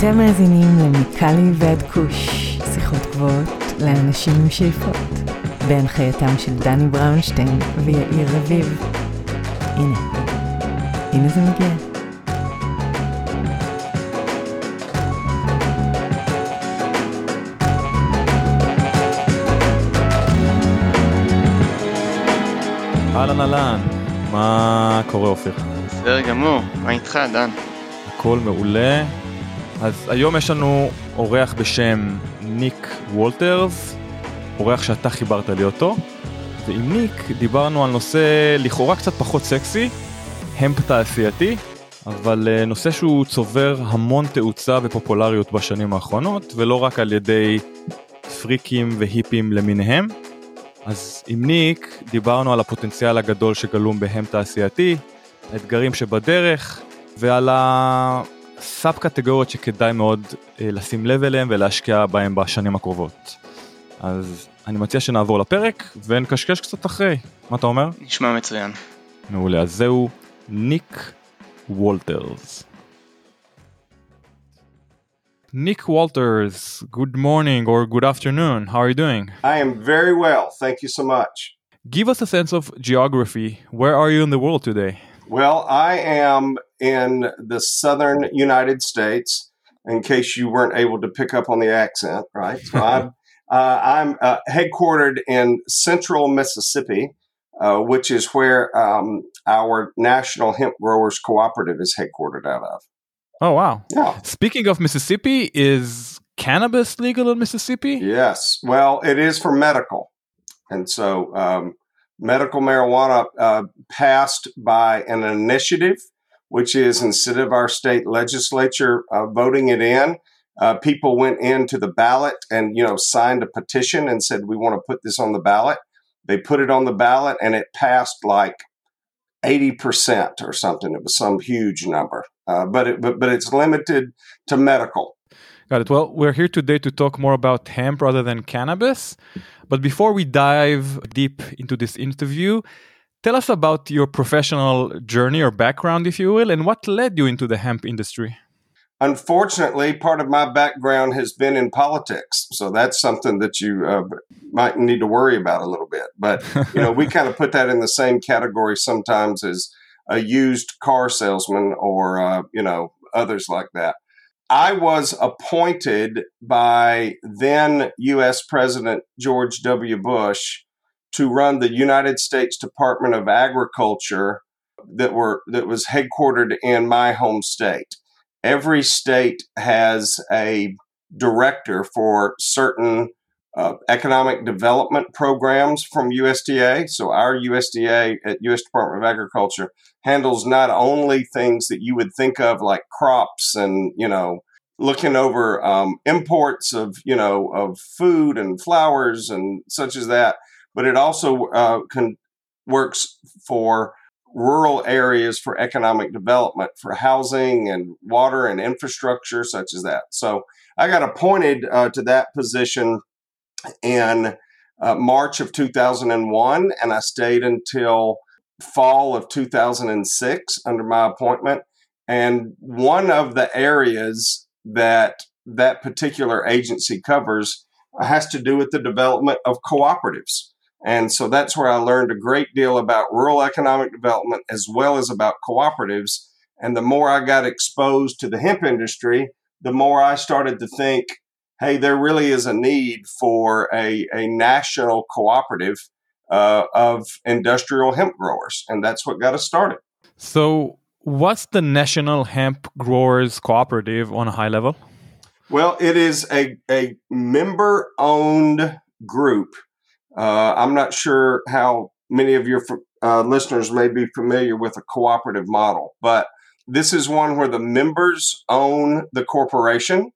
אתם מאזינים למיקלי ועד כוש, שיחות גבוהות לאנשים עם שאיפות, בהנחייתם של דני בראונשטיין ויאיר רביב. הנה, הנה זה מגיע. אהלן אהלן, מה קורה אופיר? בסדר גמור, מה איתך דן? הכל מעולה. אז היום יש לנו אורח בשם ניק וולטרס, אורח שאתה חיברת לי אותו, ועם ניק דיברנו על נושא לכאורה קצת פחות סקסי, המפ תעשייתי, אבל אה, נושא שהוא צובר המון תאוצה ופופולריות בשנים האחרונות, ולא רק על ידי פריקים והיפים למיניהם. אז עם ניק דיברנו על הפוטנציאל הגדול שגלום בהמפ תעשייתי, האתגרים שבדרך, ועל הסאב קטגוריות שכדאי מאוד אה, לשים לב אליהם ולהשקיע בהם בשנים הקרובות. אז אני מציע שנעבור לפרק ונקשקש קצת אחרי, מה אתה אומר? נשמע מצוין. מעולה, אז זהו ניק וולטרס. Nick Walters, good morning or good afternoon. How are you doing? I am very well. Thank you so much. Give us a sense of geography. Where are you in the world today? Well, I am in the southern United States, in case you weren't able to pick up on the accent, right? So I'm, uh, I'm uh, headquartered in central Mississippi, uh, which is where um, our National Hemp Growers Cooperative is headquartered out of. Oh, wow. Yeah. Speaking of Mississippi, is cannabis legal in Mississippi? Yes. Well, it is for medical. And so um, medical marijuana uh, passed by an initiative, which is instead of our state legislature uh, voting it in, uh, people went into the ballot and you know signed a petition and said we want to put this on the ballot. They put it on the ballot and it passed like 80% or something. It was some huge number. Uh, but, it, but, but it's limited to medical. Got it. Well, we're here today to talk more about hemp rather than cannabis. But before we dive deep into this interview, tell us about your professional journey or background, if you will, and what led you into the hemp industry. Unfortunately, part of my background has been in politics, so that's something that you uh, might need to worry about a little bit. But you know, we kind of put that in the same category sometimes as a used car salesman or uh, you know others like that. I was appointed by then U.S. President George W. Bush to run the United States Department of Agriculture that were that was headquartered in my home state. Every state has a director for certain uh, economic development programs from USDA. So our USDA at U.S. Department of Agriculture handles not only things that you would think of like crops and you know looking over um, imports of you know of food and flowers and such as that, but it also uh, can, works for rural areas for economic development for housing and water and infrastructure such as that. So I got appointed uh, to that position in uh, March of 2001, and I stayed until fall of 2006 under my appointment. And one of the areas that that particular agency covers has to do with the development of cooperatives. And so that's where I learned a great deal about rural economic development as well as about cooperatives. And the more I got exposed to the hemp industry, the more I started to think hey, there really is a need for a, a national cooperative uh, of industrial hemp growers. And that's what got us started. So, what's the National Hemp Growers Cooperative on a high level? Well, it is a, a member owned group. Uh, I'm not sure how many of your uh, listeners may be familiar with a cooperative model, but this is one where the members own the corporation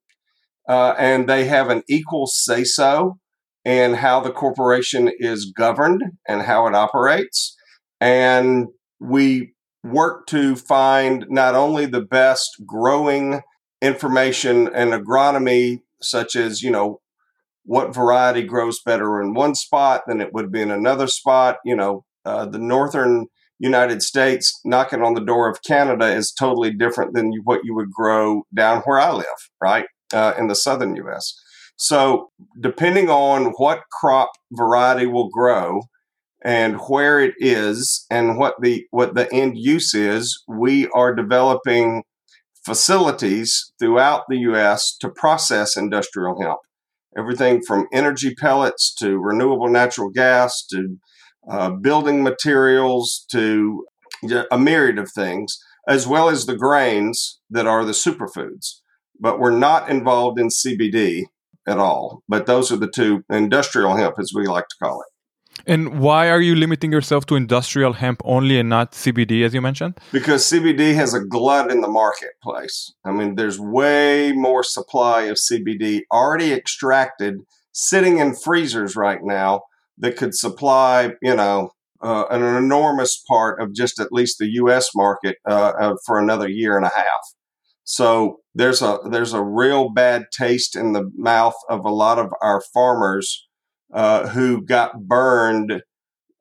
uh, and they have an equal say so in how the corporation is governed and how it operates. And we work to find not only the best growing information and agronomy, such as, you know, what variety grows better in one spot than it would be in another spot. You know, uh, the northern United States, knocking on the door of Canada is totally different than what you would grow down where I live, right? Uh, in the southern US. So, depending on what crop variety will grow and where it is and what the what the end use is, we are developing facilities throughout the US to process industrial hemp. Everything from energy pellets to renewable natural gas to uh, building materials to a myriad of things, as well as the grains that are the superfoods. But we're not involved in CBD at all. But those are the two industrial hemp, as we like to call it. And why are you limiting yourself to industrial hemp only and not CBD, as you mentioned? Because CBD has a glut in the marketplace. I mean, there's way more supply of CBD already extracted, sitting in freezers right now that could supply, you know, uh, an enormous part of just at least the U.S. market uh, uh, for another year and a half. So there's a there's a real bad taste in the mouth of a lot of our farmers uh, who got burned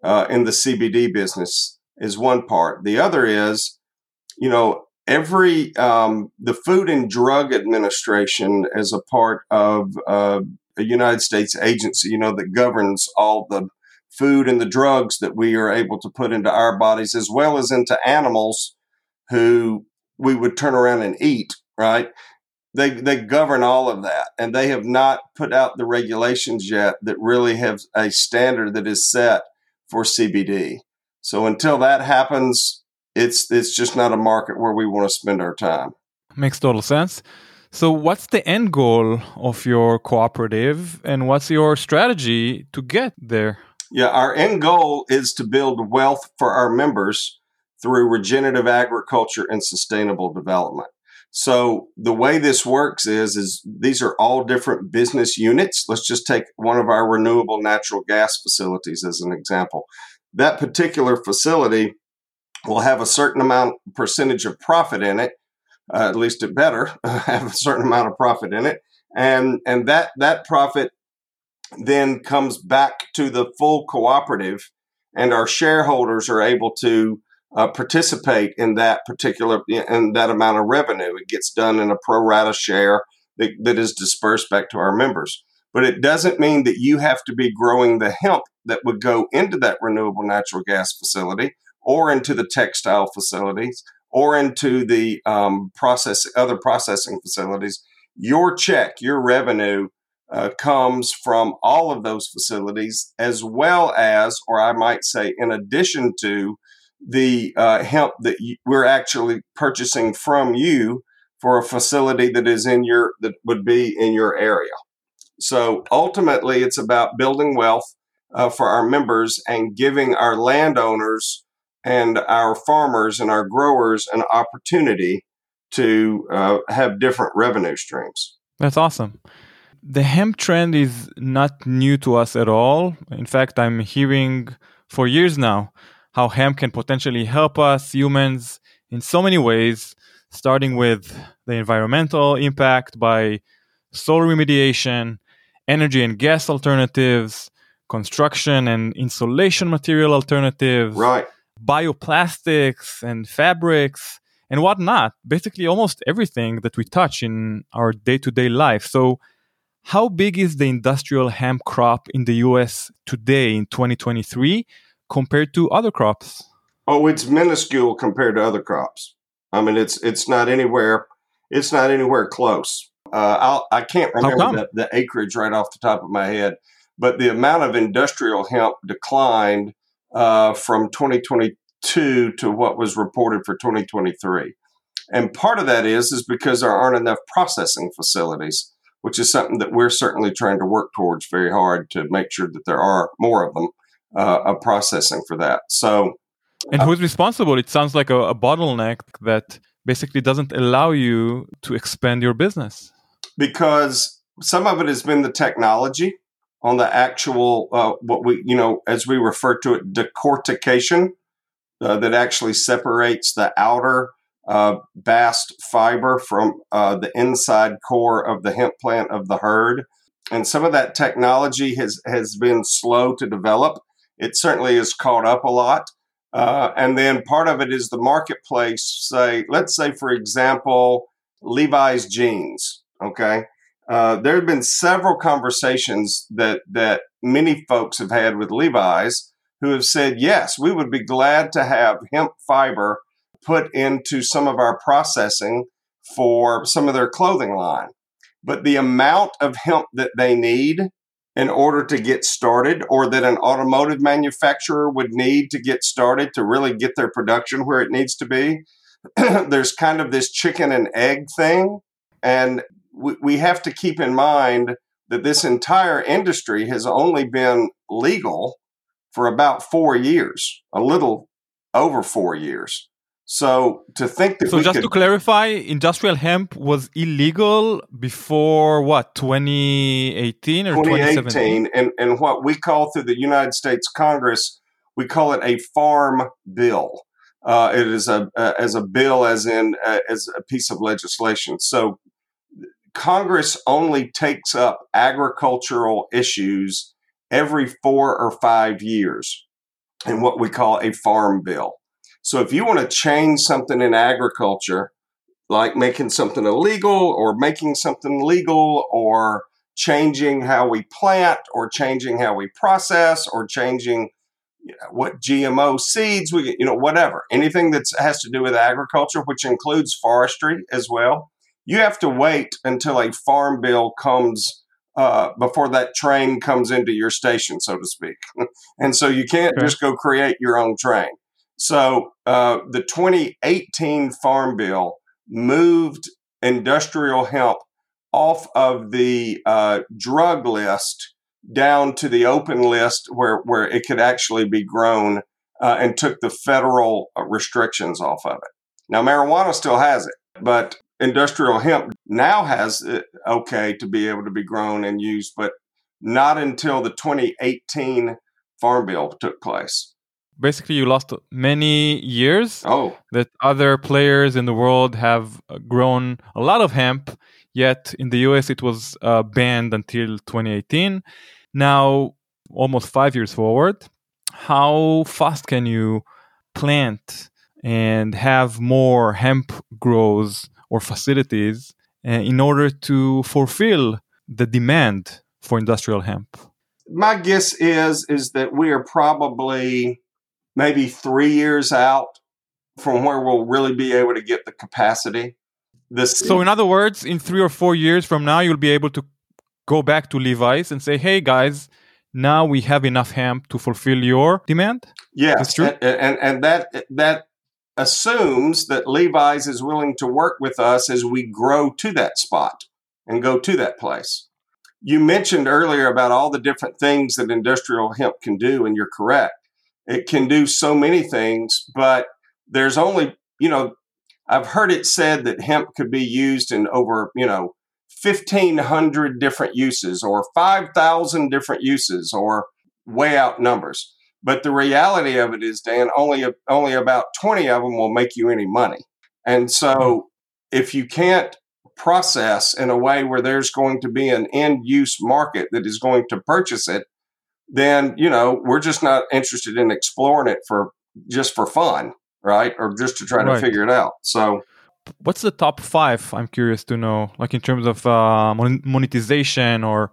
uh, in the CBD business is one part. The other is, you know, every um, the Food and Drug Administration as a part of uh, a United States agency, you know, that governs all the food and the drugs that we are able to put into our bodies as well as into animals who we would turn around and eat, right? they they govern all of that and they have not put out the regulations yet that really have a standard that is set for CBD. So until that happens, it's it's just not a market where we want to spend our time. Makes total sense. So what's the end goal of your cooperative and what's your strategy to get there? Yeah, our end goal is to build wealth for our members through regenerative agriculture and sustainable development. So the way this works is is these are all different business units. Let's just take one of our renewable natural gas facilities as an example. That particular facility will have a certain amount percentage of profit in it. Uh, at least it better have a certain amount of profit in it, and and that that profit then comes back to the full cooperative, and our shareholders are able to uh, participate in that particular in that amount of revenue. It gets done in a pro rata share that, that is dispersed back to our members. But it doesn't mean that you have to be growing the hemp that would go into that renewable natural gas facility or into the textile facilities or into the um, process other processing facilities. Your check, your revenue uh, comes from all of those facilities, as well as, or I might say, in addition to the uh, hemp that you, we're actually purchasing from you for a facility that is in your that would be in your area. So ultimately, it's about building wealth uh, for our members and giving our landowners and our farmers and our growers an opportunity to uh, have different revenue streams. That's awesome. The hemp trend is not new to us at all. In fact, I'm hearing for years now how hemp can potentially help us humans in so many ways, starting with the environmental impact by soil remediation, energy and gas alternatives, construction and insulation material alternatives, right. bioplastics and fabrics and whatnot. Basically, almost everything that we touch in our day to day life. So, how big is the industrial hemp crop in the US today in 2023? Compared to other crops? Oh, it's minuscule compared to other crops. I mean, it's it's not anywhere it's not anywhere close. Uh, I'll, I can not remember the, the, acreage right off the top of my head, but the amount of industrial hemp declined uh, from 2022 to what was reported for 2023. And part of that is is because there aren't enough processing facilities, which is something that we're certainly trying to work towards very hard to make sure that there are more of them uh, of processing for that. So, and who's responsible? It sounds like a, a, bottleneck that basically doesn't allow you to expand your business. Because some of it has been the technology on the actual uh, what we you know as we refer to it decortication uh, that actually separates the outer uh, bast fiber from uh, the inside core of the hemp plant of the hurd and some of that technology has has been slow to develop it certainly is caught up a lot. Uh, and then part of it is the marketplace. Say, let's say, for example, Levi's jeans. Okay, uh, there have been several conversations that that many folks have had with Levi's who have said, yes, we would be glad to have hemp fiber put into some of our processing for some of their clothing line. But the amount of hemp that they need in order to get started, or that an automotive manufacturer would need to get started to really get their production where it needs to be, there's kind of this chicken and egg thing. And we, we have to keep in mind that this entire industry has only been legal for about four years, a little over four years. So to think that so just could, to clarify, industrial hemp was illegal before what 2018 or 2018, and and what we call through the United States Congress, we call it a farm bill. Uh, it is a, as a bill, as in uh, as a piece of legislation. So Congress only takes up agricultural issues every four or five years in what we call a farm bill. So if you want to change something in agriculture, like making something illegal or making something legal or changing how we plant or changing how we process or changing you know, what GMO seeds we get, you know whatever anything that has to do with agriculture which includes forestry as well you have to wait until a farm bill comes uh, before that train comes into your station so to speak and so you can't okay. just go create your own train so uh, the 2018 Farm Bill moved industrial hemp off of the uh, drug list down to the open list where, where it could actually be grown uh, and took the federal uh, restrictions off of it. Now, marijuana still has it, but industrial hemp now has it okay to be able to be grown and used, but not until the 2018 Farm Bill took place basically you lost many years oh. that other players in the world have uh, grown a lot of hemp yet in the us it was uh, banned until 2018 now almost five years forward how fast can you plant and have more hemp grows or facilities uh, in order to fulfill the demand for industrial hemp? My guess is is that we are probably maybe three years out from where we'll really be able to get the capacity. This so, in other words, in three or four years from now, you'll be able to go back to Levi's and say, "Hey, guys, now we have enough hemp to fulfill your demand." Yes, and, and and that that assumes that Levi's is willing to work with us as we grow to that spot and go to that place. You mentioned earlier about all the different things that industrial hemp can do, and you're correct. It can do so many things, but there's only, you know, I've heard it said that hemp could be used in over, you know, 1500 different uses or 5000 different uses or way out numbers. But the reality of it is, Dan, only only about 20 of them will make you any money. And so hmm. if you can't process in a way where there's going to be an end use market that is going to purchase it, then you know we're just not interested in exploring it for just for fun, right? Or just to try right. to figure it out. So, what's the top five? I'm curious to know, like in terms of uh, monetization or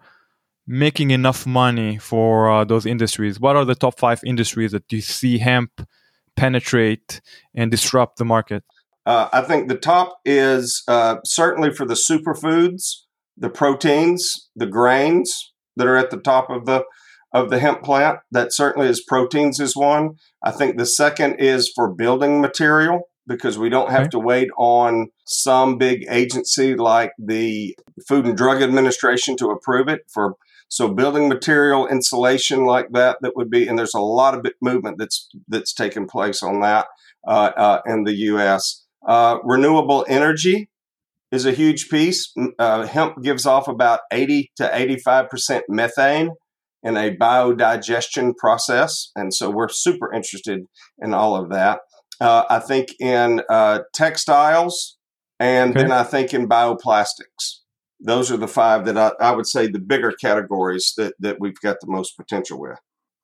making enough money for uh, those industries. What are the top five industries that you see hemp penetrate and disrupt the market? Uh, I think the top is uh, certainly for the superfoods, the proteins, the grains that are at the top of the of the hemp plant. That certainly is proteins is one. I think the second is for building material because we don't have okay. to wait on some big agency like the Food and Drug Administration to approve it for so building material insulation like that that would be and there's a lot of movement that's that's taken place on that uh, uh, in the U.S. Uh, renewable energy is a huge piece. Uh, hemp gives off about 80 to 85 percent methane in a biodigestion process. And so we're super interested in all of that. Uh, I think in uh, textiles and okay. then I think in bioplastics. Those are the five that I, I, would say the bigger categories that, that we've got the most potential with.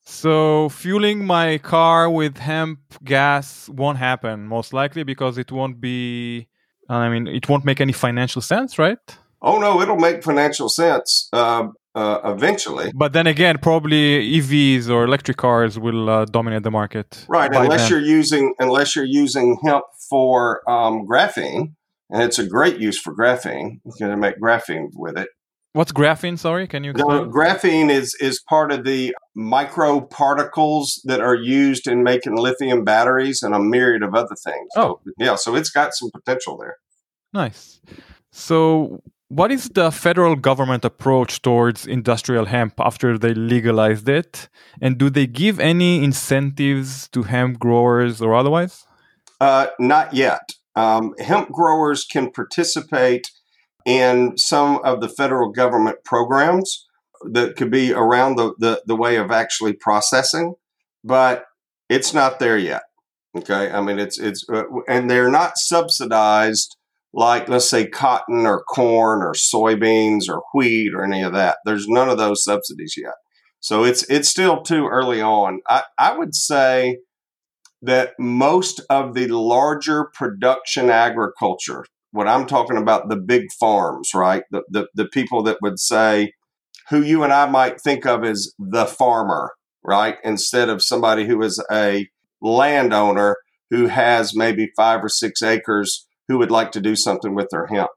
So fueling my car with hemp gas won't happen most likely because it won't be. I mean, it won't make any financial sense, right? Oh no, it'll make financial sense uh, uh, eventually. But then again, probably EVs or electric cars will uh, dominate the market. Right, unless then. you're using unless you're using hemp for um, graphene, and it's a great use for graphene. You can make graphene with it. What's graphene? Sorry, can you No, graphene is is part of the microparticles that are used in making lithium batteries and a myriad of other things. Oh. Yeah, so it's got some potential there. Nice. So, what is the federal government approach towards industrial hemp after they legalized it? And do they give any incentives to hemp growers or otherwise? Uh, not yet. Um, hemp growers can participate in some of the federal government programs that could be around the, the, the way of actually processing, but it's not there yet. Okay, I mean it's it's uh, and they're not subsidized like let's say cotton or corn or soybeans or wheat or any of that. There's none of those subsidies yet, so it's it's still too early on. I, I would say that most of the larger production agriculture, what I'm talking about, the big farms, right? The, the, the people that would say, who you and I might think of as the farmer, right? Instead of somebody who is a landowner who has maybe five or six acres who would like to do something with their hemp.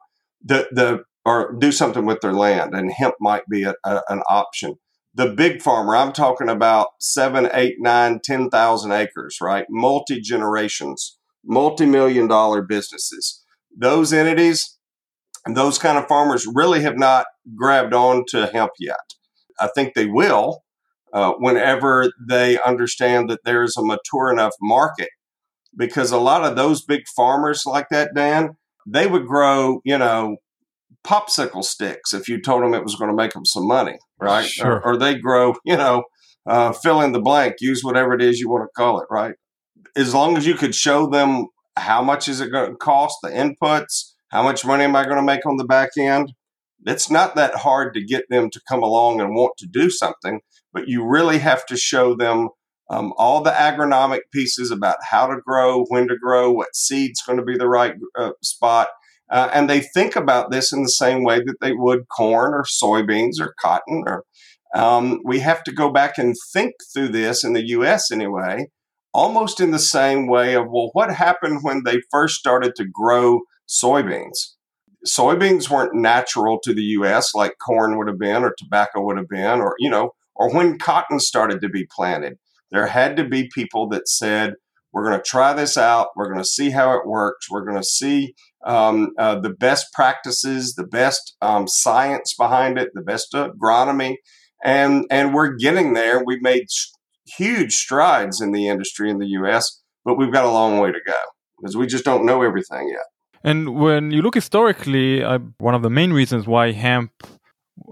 The, the, or do something with their land, and hemp might be a, a, an option. The big farmer i'm talking about seven eight nine ten thousand acres right? Multi generations multi-million dollar businesses. Those entities those kind of farmers really have not grabbed on to hemp yet. I think they will uh, whenever they understand that there's a mature enough market because a lot of those big farmers like that dan they would grow you know popsicle sticks if you told them it was going to make them some money, right? Sure. Or, or they grow, you know, uh, fill in the blank, use whatever it is you want to call it, right? As long as you could show them how much is it going to cost, the inputs, how much money am I going to make on the back end? It's not that hard to get them to come along and want to do something, but you really have to show them um, all the agronomic pieces about how to grow, when to grow, what seed's going to be the right uh, spot, uh, and they think about this in the same way that they would corn or soybeans or cotton. Or um, we have to go back and think through this in the U.S. anyway, almost in the same way of well, what happened when they first started to grow soybeans? Soybeans weren't natural to the U.S. like corn would have been, or tobacco would have been, or you know, or when cotton started to be planted. There had to be people that said, we're going to try this out. We're going to see how it works. We're going to see um, uh, the best practices, the best um, science behind it, the best agronomy, and and we're getting there. We've made huge strides in the industry in the U.S., but we've got a long way to go because we just don't know everything yet. And when you look historically, uh, one of the main reasons why hemp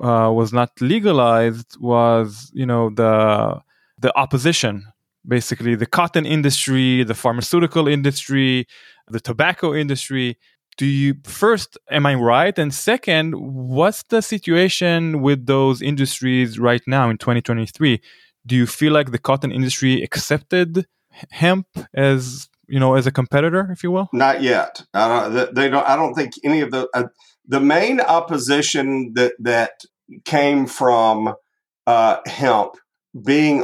uh, was not legalized was, you know, the the opposition basically the cotton industry, the pharmaceutical industry, the tobacco industry. Do you first, am I right? And second, what's the situation with those industries right now in 2023? Do you feel like the cotton industry accepted hemp as you know as a competitor, if you will? Not yet. I don't, they don't. I don't think any of the uh, the main opposition that that came from uh, hemp being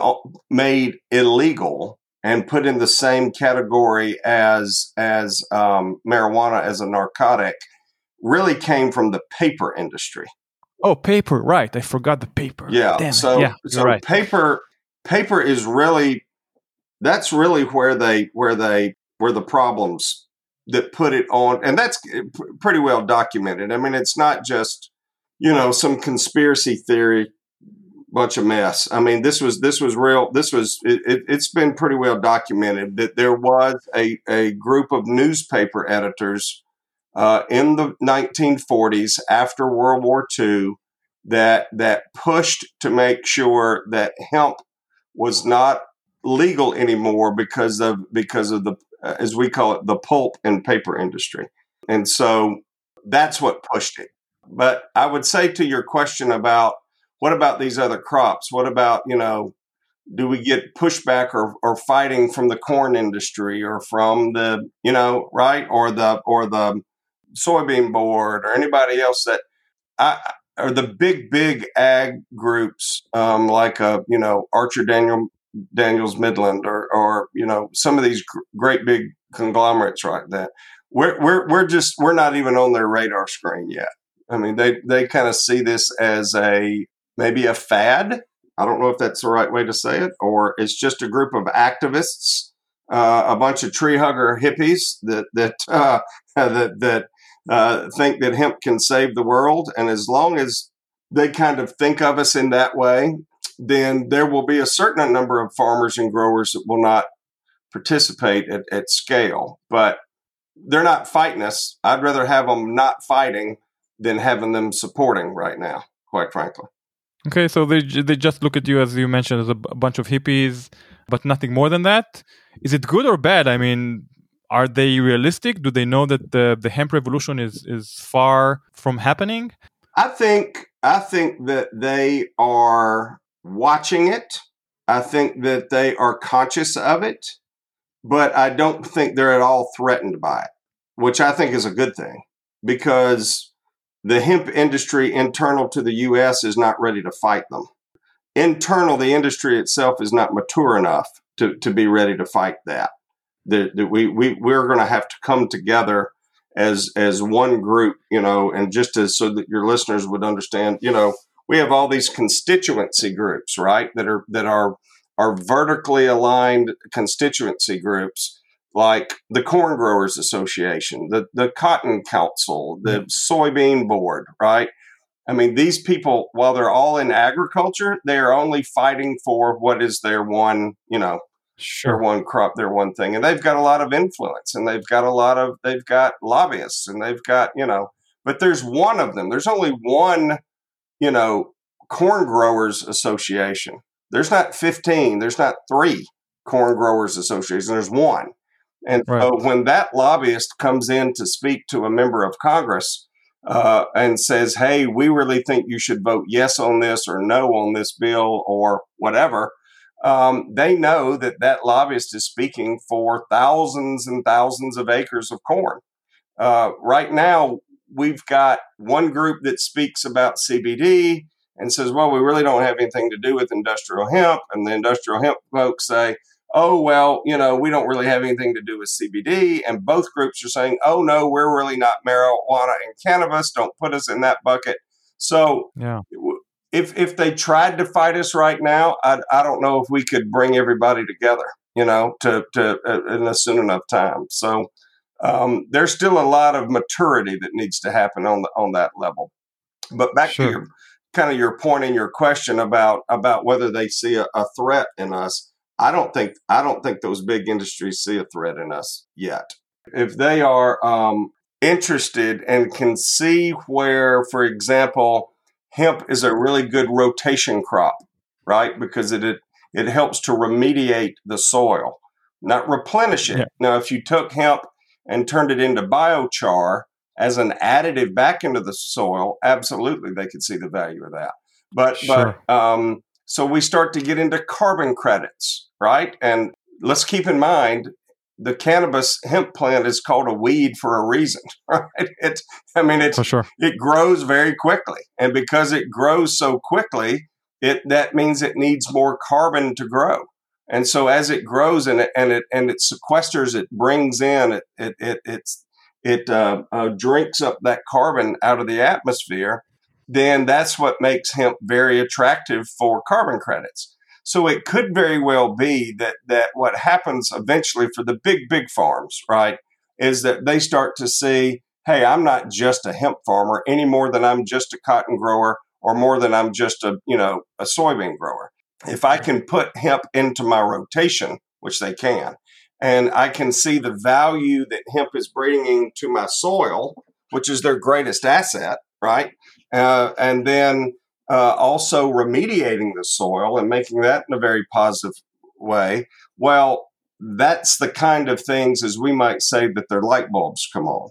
made illegal and put in the same category as as um, marijuana as a narcotic really came from the paper industry. Oh, paper, right? I forgot the paper. Yeah. Damn so yeah, so right. paper paper is really that's really where they where they where the problems that put it on and that's pretty well documented. I mean, it's not just you know some conspiracy theory bunch of mess. I mean, this was this was real. This was it, it, has been pretty well documented that there was a a group of newspaper editors uh, in the 1940s after World War II that that pushed to make sure that hemp was not legal anymore because of because of the as we call it the pulp and paper industry, and so that's what pushed it. But I would say to your question about what about these other crops? What about, you know, do we get pushback or, or fighting from the corn industry or from the you know right or the or the soybean board or anybody else that I or the big big ag groups um, like uh, you know Archer Daniel Daniels Midland or or you know some of these gr- great big conglomerates right that we're we're we're just we're not even on their radar screen yet. I mean they they kind of see this as a maybe a fad I don't know if that's the right way to say it, or it's just a group of activists, uh, a bunch of tree hugger hippies that that uh, that that uh, think that hemp can save the world. And as long as they kind of think of us in that way, then there will be a certain number of farmers and growers that will not participate at, at scale. But they're not fighting us. I'd rather have them not fighting than having them supporting right now, quite frankly. Okay, so they they just look at you as you mentioned as a, b- bunch of hippies, but nothing more than that. Is it good or bad? I mean, are they realistic? Do they know that the the hemp revolution is is far from happening? I think I think that they are watching it. I think that they are conscious of it, but I don't think they're at all threatened by it, which I think is a good thing because the hemp industry internal to the U.S. is not ready to fight them. Internal, the industry itself is not mature enough to, to be ready to fight that. That, we, we, we're going to have to come together as as one group, you know, and just as so that your listeners would understand, you know, we have all these constituency groups, right? That are that are are vertically aligned constituency groups like the Corn Growers Association, the, the Cotton Council, the mm-hmm. Soybean Board, right? I mean, these people, while they're all in agriculture, they are only fighting for what is their one, you know, sure. their one crop, their one thing. And they've got a lot of influence and they've got a lot of, they've got lobbyists and they've got, you know, but there's one of them. There's only one, you know, Corn Growers Association. There's not 15, there's not three Corn Growers Associations, there's one. And right. so when that lobbyist comes in to speak to a member of Congress uh, and says, hey, we really think you should vote yes on this or no on this bill or whatever, um, they know that that lobbyist is speaking for thousands and thousands of acres of corn. Uh, right now, we've got one group that speaks about CBD and says, well, we really don't have anything to do with industrial hemp. And the industrial hemp folks say, oh, well, you know, we don't really have anything to do with CBD. And both groups are saying, oh, no, we're really not marijuana and cannabis. Don't put us in that bucket. So, yeah. If, if they tried to fight us right now, I, I don't know if we could bring everybody together, you know, to, to uh, in a soon enough time. So um, there's still a lot of maturity that needs to happen on the, on that level. But back sure. to your kind of your and your question about about whether they see a, a threat in us. I don't think I don't think those big industries see a threat in us yet. If they are um, interested and can see where, for example, hemp is a really good rotation crop, right? Because it it, it helps to remediate the soil, not replenish it. Yeah. Now, if you took hemp and turned it into biochar as an additive back into the soil, absolutely they could see the value of that. But sure. but um, so we start to get into carbon credits, right? And let's keep in mind the cannabis hemp plant is called a weed for a reason, right? It, I mean, it's sure. it grows very quickly, and because it grows so quickly, it that means it needs more carbon to grow. And so as it grows and it and it and it sequesters, it brings in it it it it's, it uh, uh, drinks up that carbon out of the atmosphere, then that's what makes hemp very attractive for carbon credits. So it could very well be that that what happens eventually for the big big farms, right, is that they start to see, hey, I'm not just a hemp farmer any more than I'm just a cotton grower or more than I'm just a, you know, a soybean grower. If I can put hemp into my rotation, which they can, and I can see the value that hemp is bringing to my soil, which is their greatest asset, right? Uh, and then uh, also remediating the soil and making that in a very positive way. Well, that's the kind of things, as we might say, that their light bulbs come on.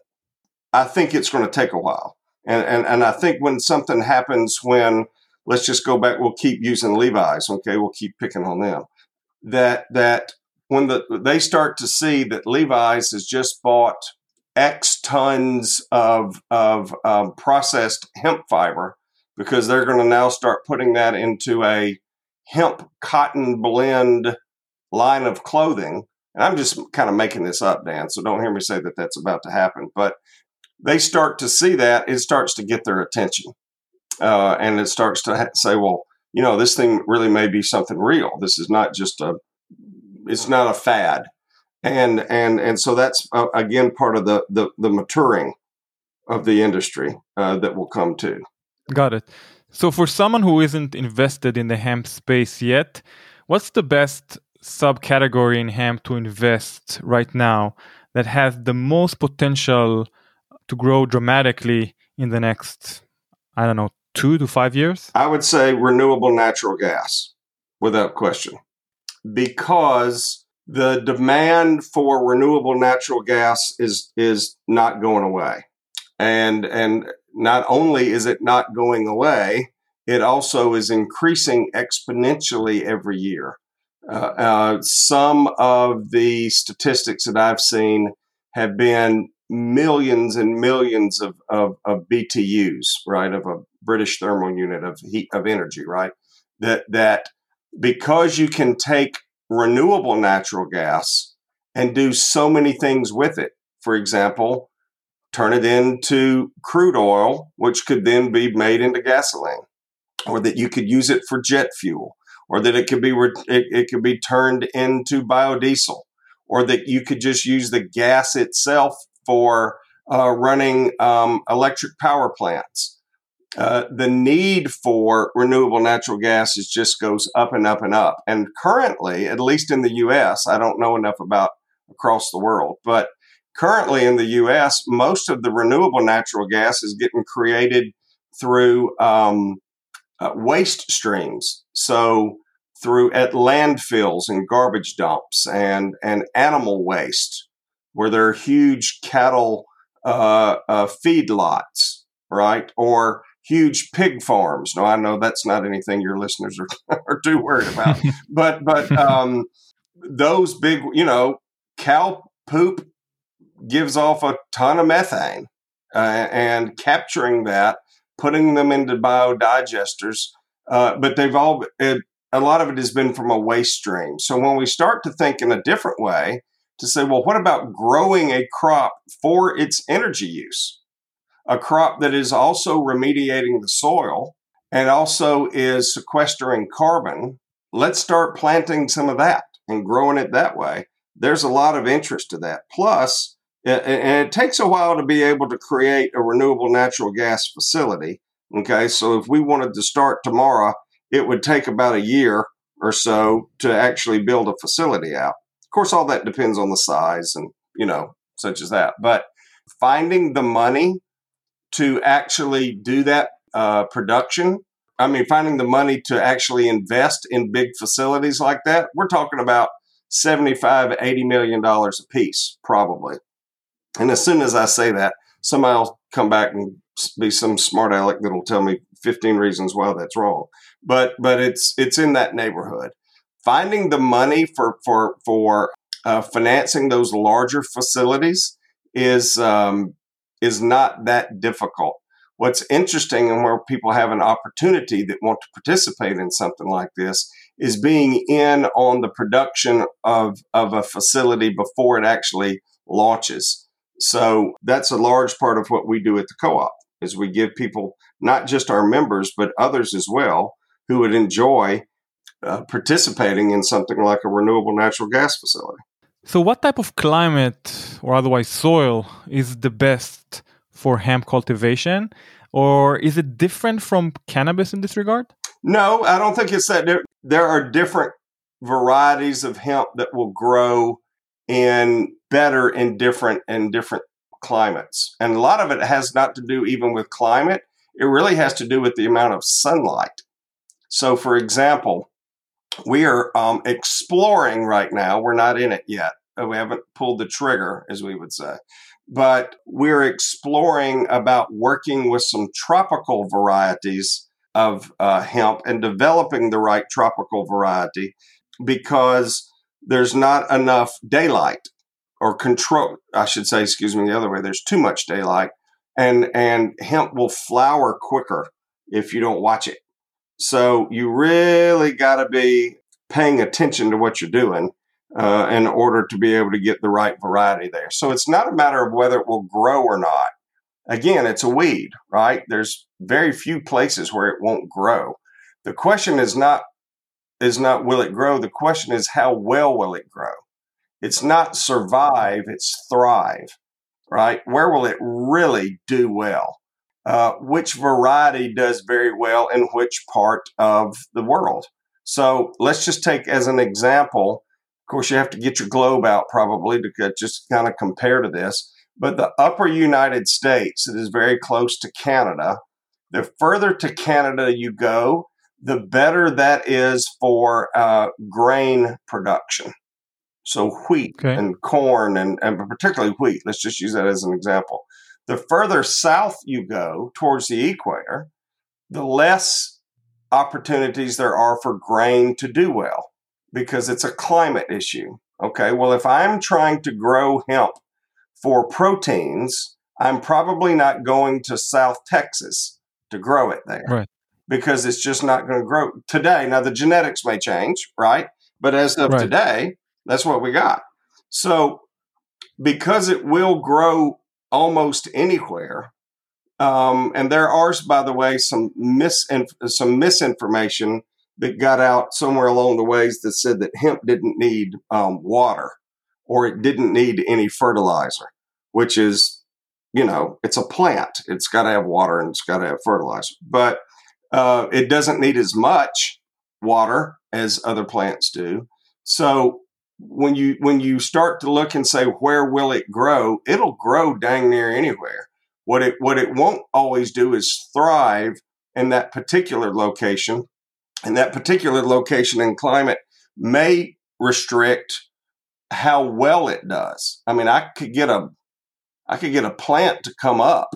I think it's going to take a while. And, and, and I think when something happens when let's just go back. We'll keep using Levi's. Okay, we'll keep picking on them. That that when the they start to see that Levi's has just bought X tons of of um, processed hemp fiber because they're going to now start putting that into a hemp cotton blend line of clothing. And I'm just kind of making this up, Dan. So don't hear me say that that's about to happen. But they start to see that it starts to get their attention, uh, and it starts to ha- say, well, you know, this thing really may be something real. This is not just a, it's not a fad, and and and so that's uh, again part of the the, the maturing of the industry uh, that will come too. Got it. So for someone who isn't invested in the hemp space yet, what's the best subcategory in hemp to invest right now that has the most potential to grow dramatically in the next, I don't know, two to five years? I would say renewable natural gas, without question, because the demand for renewable natural gas is is not going away, and and not only is it not going away, it also is increasing exponentially every year. Uh, uh, some of the statistics that I've seen have been millions and millions of, of, of BTUs, right, of a British thermal unit of heat of energy, right? That that because you can take renewable natural gas and do so many things with it. For example, turn it into crude oil, which could then be made into gasoline, or that you could use it for jet fuel, or that it could be it, it could be turned into biodiesel, or that you could just use the gas itself for uh, running um, electric power plants. Uh, the need for renewable natural gas is just goes up and up and up. And currently, at least in the U.S., I don't know enough about across the world, but currently in the U.S., most of the renewable natural gas is getting created through um, uh, waste streams. So through at landfills and garbage dumps and and animal waste, where there are huge cattle uh, uh, feedlots, right, or huge pig farms. No, I know that's not anything your listeners are, are too worried about, but but um, those big, you know, cow poop gives off a ton of methane, uh, and capturing that, putting them into biodigesters. Uh, but they've all it, a lot of it has been from a waste stream. So when we start to think in a different way, to say, well, what about growing a crop for its energy use? A crop that is also remediating the soil and also is sequestering carbon. Let's start planting some of that and growing it that way. There's a lot of interest to that. Plus, and it takes a while to be able to create a renewable natural gas facility. Okay, so if we wanted to start tomorrow, it would take about a year or so to actually build a facility out. Of course, all that depends on the size and, you know, such as that. But finding the money to actually do that uh, production, I mean, finding the money to actually invest in big facilities like that, we're talking about 75, 80 million dollars a piece, probably. And as soon as I say that, somebody will come back and be some smart aleck that'll tell me 15 reasons why that's wrong. But but it's it's in that neighborhood. Finding the money for for for uh, financing those larger facilities is um, is not that difficult. What's interesting and where people have an opportunity that want to participate in something like this is being in on the production of, of a facility before it actually launches. So that's a large part of what we do at the co-op is we give people not just our members but others as well who would enjoy uh, participating in something like a renewable natural gas facility. So, what type of climate or otherwise soil is the best for hemp cultivation? Or is it different from cannabis in this regard? No, I don't think it's that. There, there are different varieties of hemp that will grow in better in different in different climates. And a lot of it has not to do even with climate. It really has to do with the amount of sunlight. So, for example, we are um, exploring right now. We're not in it yet. Uh, we haven't pulled the trigger, as we would say. But we're exploring about working with some tropical varieties of uh, hemp and developing the right tropical variety because there's not enough daylight or control. I should say, excuse me, the other way. There's too much daylight, and and hemp will flower quicker if you don't watch it. So you really got to be paying attention to what you're doing uh, in order to be able to get the right variety there. So it's not a matter of whether it will grow or not. Again, it's a weed, right? There's very few places where it won't grow. The question is not is not will it grow. The question is how well will it grow. It's not survive, it's thrive, right? Where will it really do well? Uh, which variety does very well in which part of the world? So let's just take as an example. Of course, you have to get your globe out probably to just kind of compare to this. But the upper United States, it is very close to Canada. The further to Canada you go, the better that is for uh, grain production. So wheat okay. and corn and, and particularly wheat. Let's just use that as an example. The further south you go towards the equator, the less opportunities there are for grain to do well because it's a climate issue. Okay, well, if I'm trying to grow hemp for proteins, I'm probably not going to South Texas to grow it there. Right. Because it's just not going to grow today. Now, the genetics may change, right? But as of right. today, that's what we got. So, because it will grow almost anywhere, um, and there are, by the way, some mis some misinformation that got out somewhere along the ways that said that hemp didn't need um, water or it didn't need any fertilizer, which is, you know, it's a plant. It's got to have water and it's got to have fertilizer, but uh, it doesn't need as much water as other plants do. So when you when you start to look and say where will it grow, it'll grow dang near anywhere. What it what it won't always do is thrive in that particular location, and that particular location and climate may restrict how well it does. I mean, I could get a I could get a plant to come up,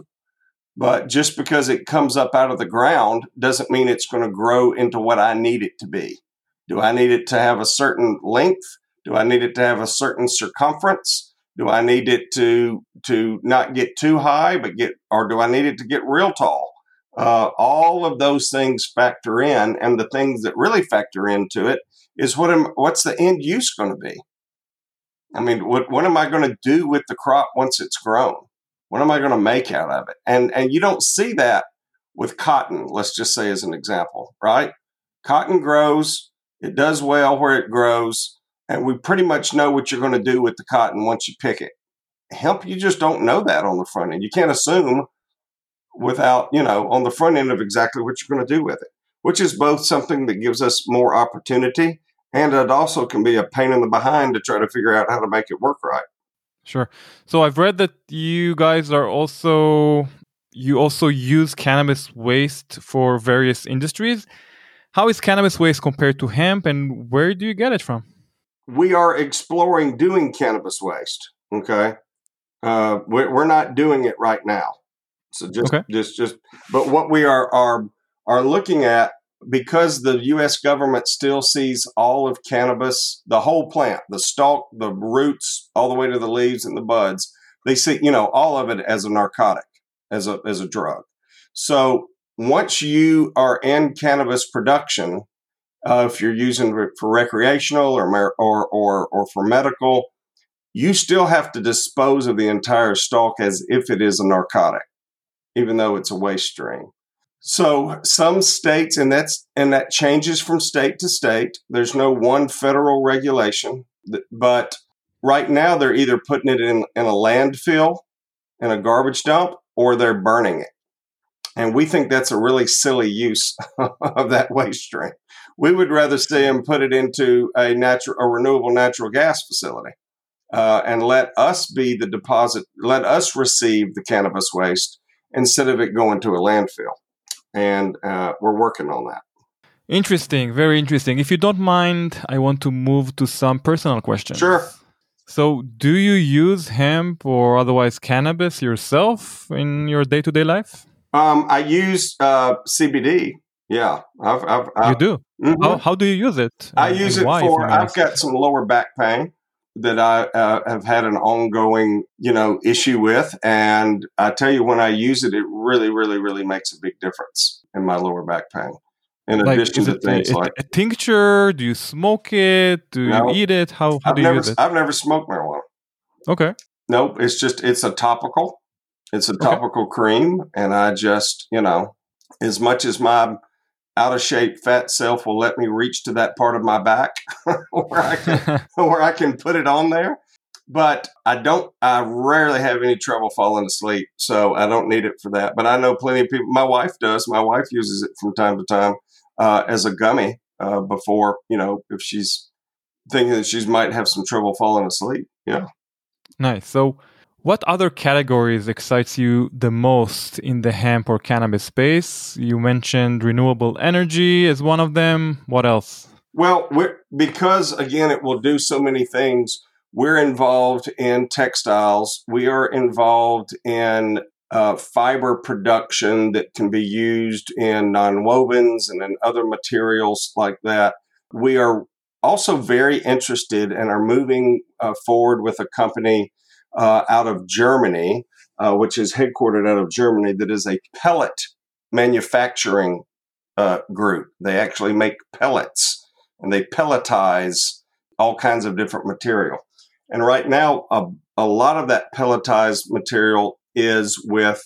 but just because it comes up out of the ground doesn't mean it's going to grow into what I need it to be. Do I need it to have a certain length? Do I need it to have a certain circumference? Do I need it to to not get too high, but get, or do I need it to get real tall? Uh, all of those things factor in, and the things that really factor into it is what am what's the end use going to be? I mean, what what am I going to do with the crop once it's grown? What am I going to make out of it? And and you don't see that with cotton. Let's just say as an example, right? Cotton grows, it does well where it grows, and we pretty much know what you're going to do with the cotton once you pick it. Hemp, you just don't know that on the front end. You can't assume without, you know, on the front end of exactly what you're going to do with it, which is both something that gives us more opportunity and it also can be a pain in the behind to try to figure out how to make it work right. Sure. So I've read that you guys are also you also use cannabis waste for various industries. How is cannabis waste compared to hemp and where do you get it from? We are exploring doing cannabis waste. Okay. Uh, we're not doing it right now. So just, okay. just, just, but what we are, are, are looking at because the U.S. government still sees all of cannabis, the whole plant, the stalk, the roots, all the way to the leaves and the buds, they see, you know, all of it as a narcotic, as a as a drug. So once you are in cannabis production, uh, if you're using it for recreational or or or or for medical, you still have to dispose of the entire stalk as if it is a narcotic, even though it's a waste stream. So some states, and that's and that changes from state to state. There's no one federal regulation, but right now they're either putting it in, in a landfill, in a garbage dump, or they're burning it. And we think that's a really silly use of that waste stream. We would rather see them put it into a natural, a renewable natural gas facility, uh, and let us be the deposit. Let us receive the cannabis waste instead of it going to a landfill and uh, we're working on that. Interesting, very interesting. If you don't mind, I want to move to some personal questions. Sure. So, do you use hemp or otherwise cannabis yourself in your day to day life? Um, I use uh, CBD Yeah, I've, I've, you I've, do. mhm. How, how do you use it? I And- use and it why, for. I've got some lower back pain that I uh, have had an ongoing, you know, issue with, and I tell you, when I use it, it really, really, really makes a big difference in my lower back pain. In like addition to things a- like a tincture? Do you smoke it? Do No. you eat it? How how do you never, use it? I've never smoked marijuana. Okay. Nope, it's just it's a topical. It's a Okay. topical cream, and I just you know, as much as my out of shape fat self will let me reach to that part of my back where I can where I can put it on there. But I don't. I rarely have any trouble falling asleep, so I don't need it for that. But I know plenty of people. My wife does. My wife uses it from time to time uh, as a gummy uh, before you know if she's thinking that she might have some trouble falling asleep. Yeah. Nice. So, what other categories excites you the most in the hemp or cannabis space? You mentioned renewable energy as one of them. What else? Well, because again, it will do so many things. We're involved in textiles. We are involved in uh, fiber production that can be used in nonwovens and in other materials like that. We are also very interested and are moving uh, forward with a company uh, out of Germany, uh, which is headquartered out of Germany, that is a pellet manufacturing uh, group. They actually make pellets and they pelletize all kinds of different material. And right now, a, a lot of that pelletized material is with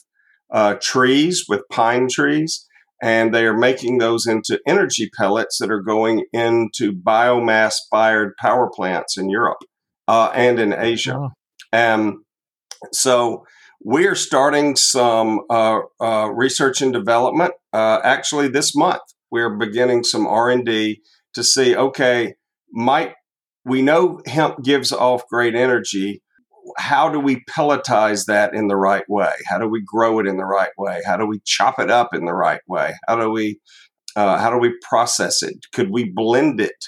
uh, trees, with pine trees, and they are making those into energy pellets that are going into biomass fired power plants in Europe uh, and in Asia. Um, so we're starting some uh, uh, research and development. Uh, actually, this month we're beginning some R and D to see. Okay, might we know hemp gives off great energy? How do we pelletize that in the right way? How do we grow it in the right way? How do we chop it up in the right way? How do we uh, how do we process it? Could we blend it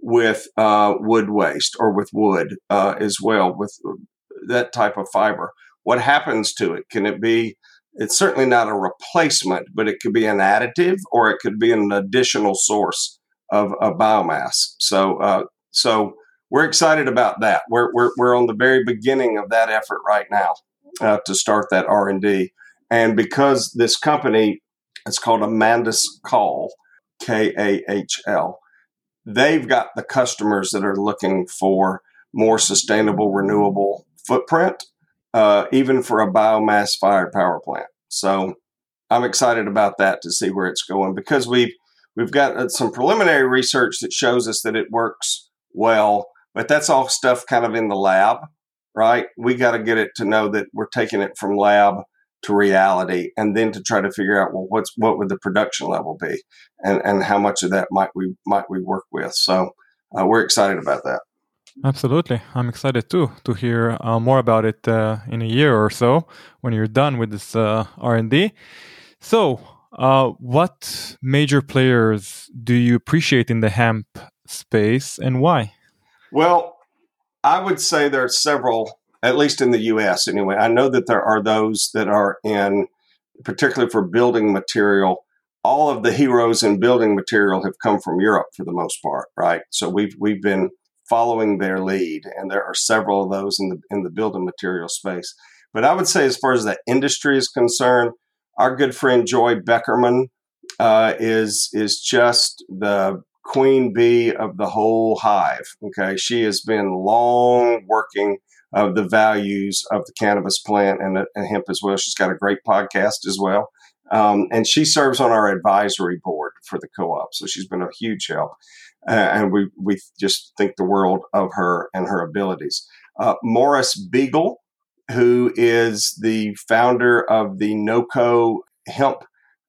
with uh, wood waste or with wood uh, as well with that type of fiber? What happens to it? Can it be? It's certainly not a replacement, but it could be an additive or it could be an additional source of, of biomass. So, uh, so we're excited about that. We're, we're, we're on the very beginning of that effort right now uh, to start that R and D. And because this company, it's called Amandus Kahl, K A H L. They've got the customers that are looking for more sustainable, renewable footprint, uh, even for a biomass fired power plant. So I'm excited about that to see where it's going because we've we've got uh, some preliminary research that shows us that it works well, but that's all stuff kind of in the lab, right? We got to get it to know that we're taking it from lab to reality, and then to try to figure out well, what's what would the production level be, and and how much of that might we might we work with. So uh, we're excited about that. Absolutely. I'm excited too to hear uh, more about it uh, in a year or so when you're done with this uh, R&D. So, uh, what major players do you appreciate in the hemp space and why? Well, I would say there are several, at least in the U.S. anyway. I know that there are those that are in, particularly for building material. All of the heroes in building material have come from Europe for the most part, right? So we've we've been following their lead, and there are several of those in the in the building material space. But I would say, as far as the industry is concerned, our good friend Joy Beckerman uh, is is just the queen bee of the whole hive. Okay, she has been long working of the values of the cannabis plant and, and hemp as well. She's got a great podcast as well, um, and she serves on our advisory board for the co-op. So she's been a huge help, uh, and we we just think the world of her and her abilities. Uh, Morris Beegle, who is the founder of the NOCO Hemp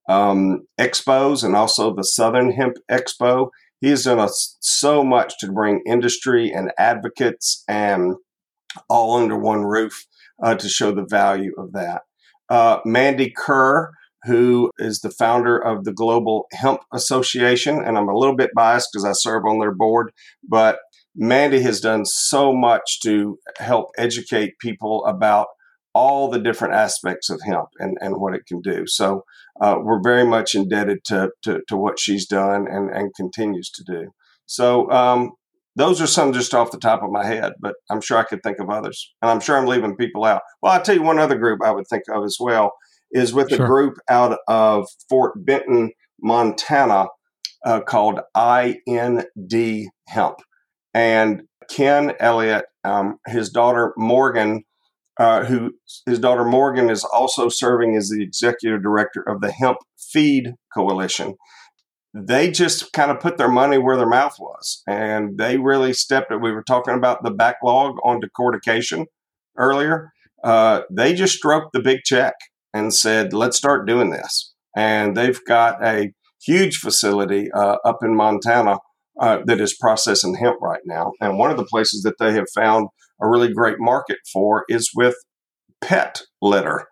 um, Expos and also the Southern Hemp Expo. He has done a, so much to bring industry and advocates and all under one roof uh, to show the value of that. Uh, Mandy Kerr, who is the founder of the Global Hemp Association, and I'm a little bit biased because I serve on their board, but Mandy has done so much to help educate people about all the different aspects of hemp and, and what it can do. So uh, we're very much indebted to, to, to, what she's done and, and continues to do. So um, those are some just off the top of my head, but I'm sure I could think of others. And I'm sure I'm leaving people out. Well, I'll tell you one other group I would think of as well is with sure. a group out of Fort Benton, Montana uh, called IND Hemp. And Ken Elliott, um, his daughter Morgan, uh, who his daughter Morgan is also serving as the executive director of the Hemp Feed Coalition. They just kind of put their money where their mouth was, and they really stepped it. We were talking about the backlog on decortication earlier. Uh, they just stroked the big check and said, "Let's start doing this." And they've got a huge facility uh, up in Montana uh, that is processing hemp right now. And one of the places that they have found a really great market for is with pet litter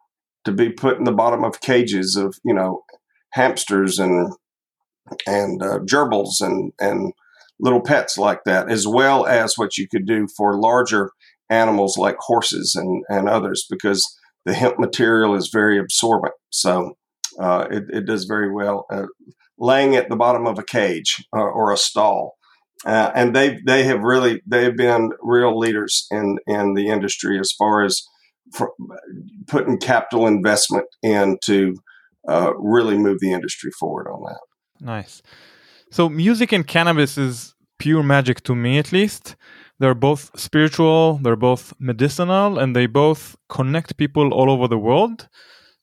to be put in the bottom of cages of you know hamsters and and uh, gerbils and and little pets like that, as well as what you could do for larger animals like horses and and others, because the hemp material is very absorbent. So uh, it, it, does very well. Uh, laying at the bottom of a cage or, or a stall. Uh, and they they have really they've been real leaders in in the industry as far as putting capital investment in to uh, really move the industry forward on that. Nice. So music and cannabis is pure magic to me, at least. They're both spiritual, they're both medicinal, and they both connect people all over the world.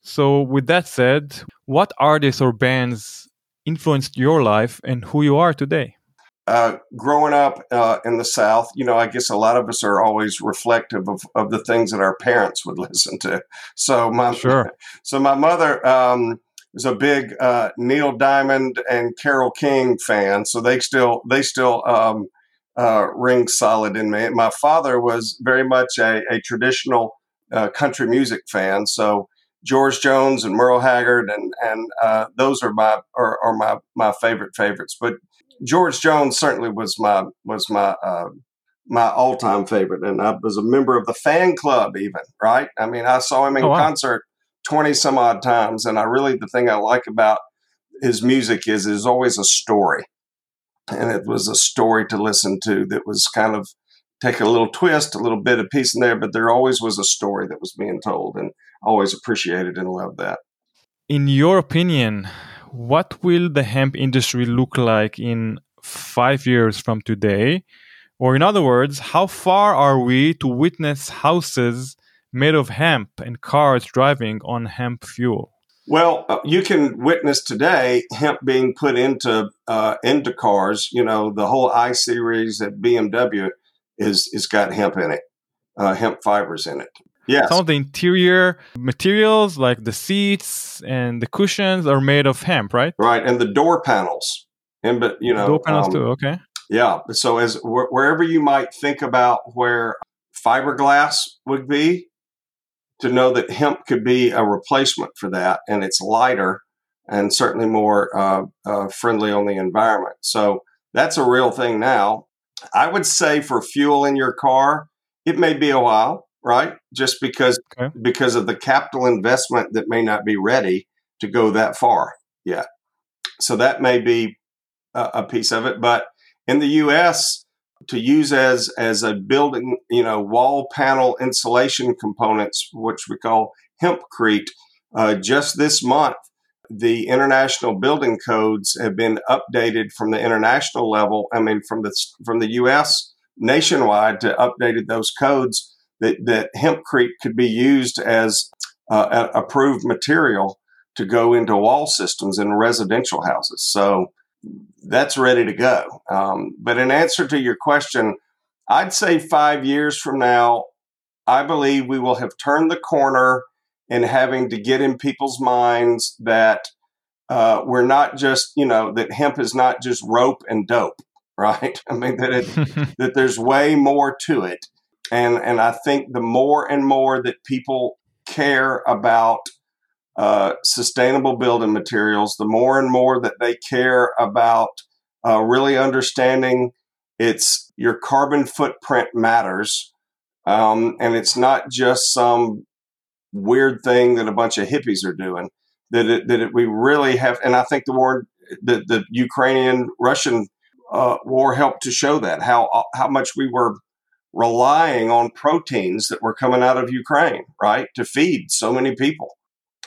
So, with that said, what artists or bands influenced your life and who you are today? Uh, growing up uh, in the South, you know, I guess a lot of us are always reflective of, of the things that our parents would listen to. So my sure. so my mother um, was a big uh, Neil Diamond and Carole King fan. So they still they still um, uh, ring solid in me. My father was very much a, a traditional uh, country music fan. So George Jones and Merle Haggard, and and uh, those are my are, are, my my favorite favorites. But George Jones certainly was my was my uh, my all time favorite, and I was a member of the fan club. Even right, I mean, I saw him in oh, wow. concert twenty some odd times, and I really the thing I like about his music is there's always a story, and it was a story to listen to that was kind of take a little twist, a little bit of piece in there, but there always was a story that was being told, and always appreciated and loved that. In your opinion, what will the hemp industry look like in five years from today? Or, in other words, how far are we to witness houses made of hemp and cars driving on hemp fuel? Well, uh, you can witness today hemp being put into uh, into cars. You know, the whole i series at BMW is is got hemp in it, uh, hemp fibers in it. Yeah. Some of the interior materials, like the seats and the cushions, are made of hemp, right? Right, and the door panels, and but you know, door panels um, too. Okay. Yeah. So as wh- wherever you might think about where fiberglass would be, to know that hemp could be a replacement for that, and it's lighter and certainly more uh, uh, friendly on the environment. So that's a real thing now. I would say for fuel in your car, it may be a while right? Just because okay. because of the capital investment that may not be ready to go that far yet. So that may be a, a piece of it. But in the U.S., to use as as a building, you know, wall panel insulation components, which we call hempcrete, uh, just this month. The international building codes have been updated from the international level. I mean, from the from the U.S. nationwide to updated those codes that, that hempcrete could be used as uh, approved material to go into wall systems in residential houses. So that's ready to go. Um, but in answer to your question, I'd say five years from now, I believe we will have turned the corner in having to get in people's minds that uh, we're not just, you know, that hemp is not just rope and dope, right? I mean that it, that there's way more to it, and and I think the more and more that people care about uh, sustainable building materials, the more and more that they care about uh, really understanding it's your carbon footprint matters, um, and it's not just some weird thing that a bunch of hippies are doing. That it, that it, we really have, and I think the war, the the Ukrainian Russian uh, war helped to show that how how much we were relying on proteins that were coming out of Ukraine, right, to feed so many people,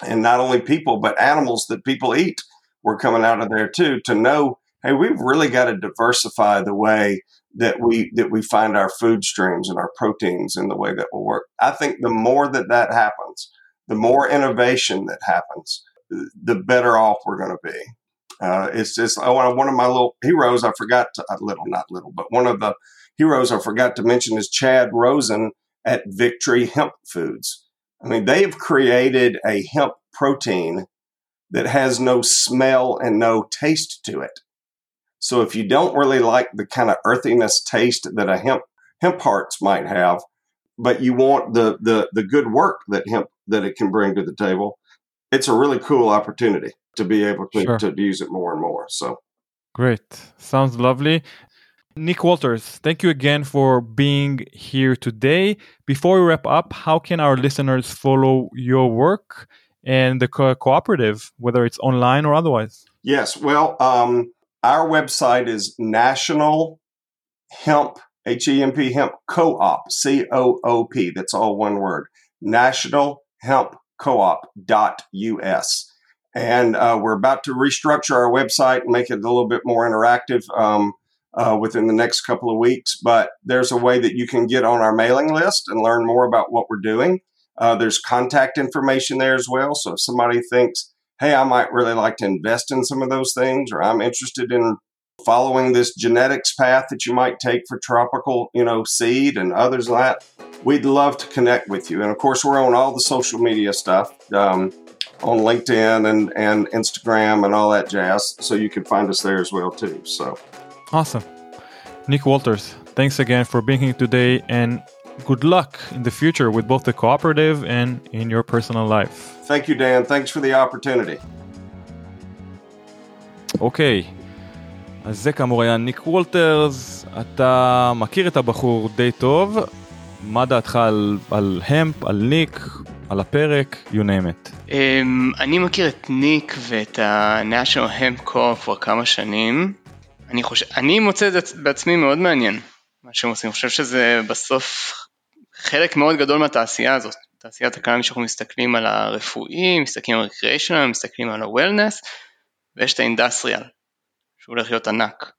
and not only people but animals that people eat were coming out of there too. To know, hey, we've really got to diversify the way that we that we find our food streams and our proteins in the way that will work. I think the more that that happens, the more innovation that happens, the better off we're going to be. Uh, it's just oh, one of my little heroes. I forgot to, uh, little, not little, but one of the heroes I forgot to mention is Chad Rosen at Victory Hemp Foods. I mean, they have created a hemp protein that has no smell and no taste to it. So if you don't really like the kind of earthiness taste that a hemp hemp hearts might have, but you want the the the good work that hemp that it can bring to the table, it's a really cool opportunity to be able to, sure. to use it more and more. So great. Sounds lovely. Nick Walters, thank you again for being here today. Before we wrap up, how can our listeners follow your work and the co- cooperative, whether it's online or otherwise? Yes, well, um, our website is National Hemp, H E M P Hemp Co op, C O O P. That's all one word. National Hemp Co op.us. And uh, we're about to restructure our website and make it a little bit more interactive. Um, uh, within the next couple of weeks. But there's a way that you can get on our mailing list and learn more about what we're doing. Uh, there's contact information there as well. So if somebody thinks, hey, I might really like to invest in some of those things, or I'm interested in following this genetics path that you might take for tropical, you know, seed and others like that, we'd love to connect with you. And of course, we're on all the social media stuff. Um, on LinkedIn and, and Instagram and all that jazz. So you can find us there as well too. So Awesome. Nick Walters, thanks again for being here today and good luck in the future with both the cooperative and in your personal life. Thank you, Dan. Thanks for the opportunity. אוקיי, okay. אז זה כאמור היה ניק וולטרס, אתה מכיר את הבחור די טוב, מה דעתך על, על המפ, על ניק, על הפרק, you name it. Um, אני מכיר את ניק ואת ה-National Hemp Co כבר כמה שנים. אני חושב, אני מוצא את זה בעצמי מאוד מעניין, מה שהם עושים, אני חושב שזה בסוף חלק מאוד גדול מהתעשייה הזאת, תעשיית הקנאביס שאנחנו מסתכלים על הרפואי, מסתכלים על recreational, מסתכלים על ה-wellness, ויש את האינדסטריאל, שהוא הולך להיות ענק.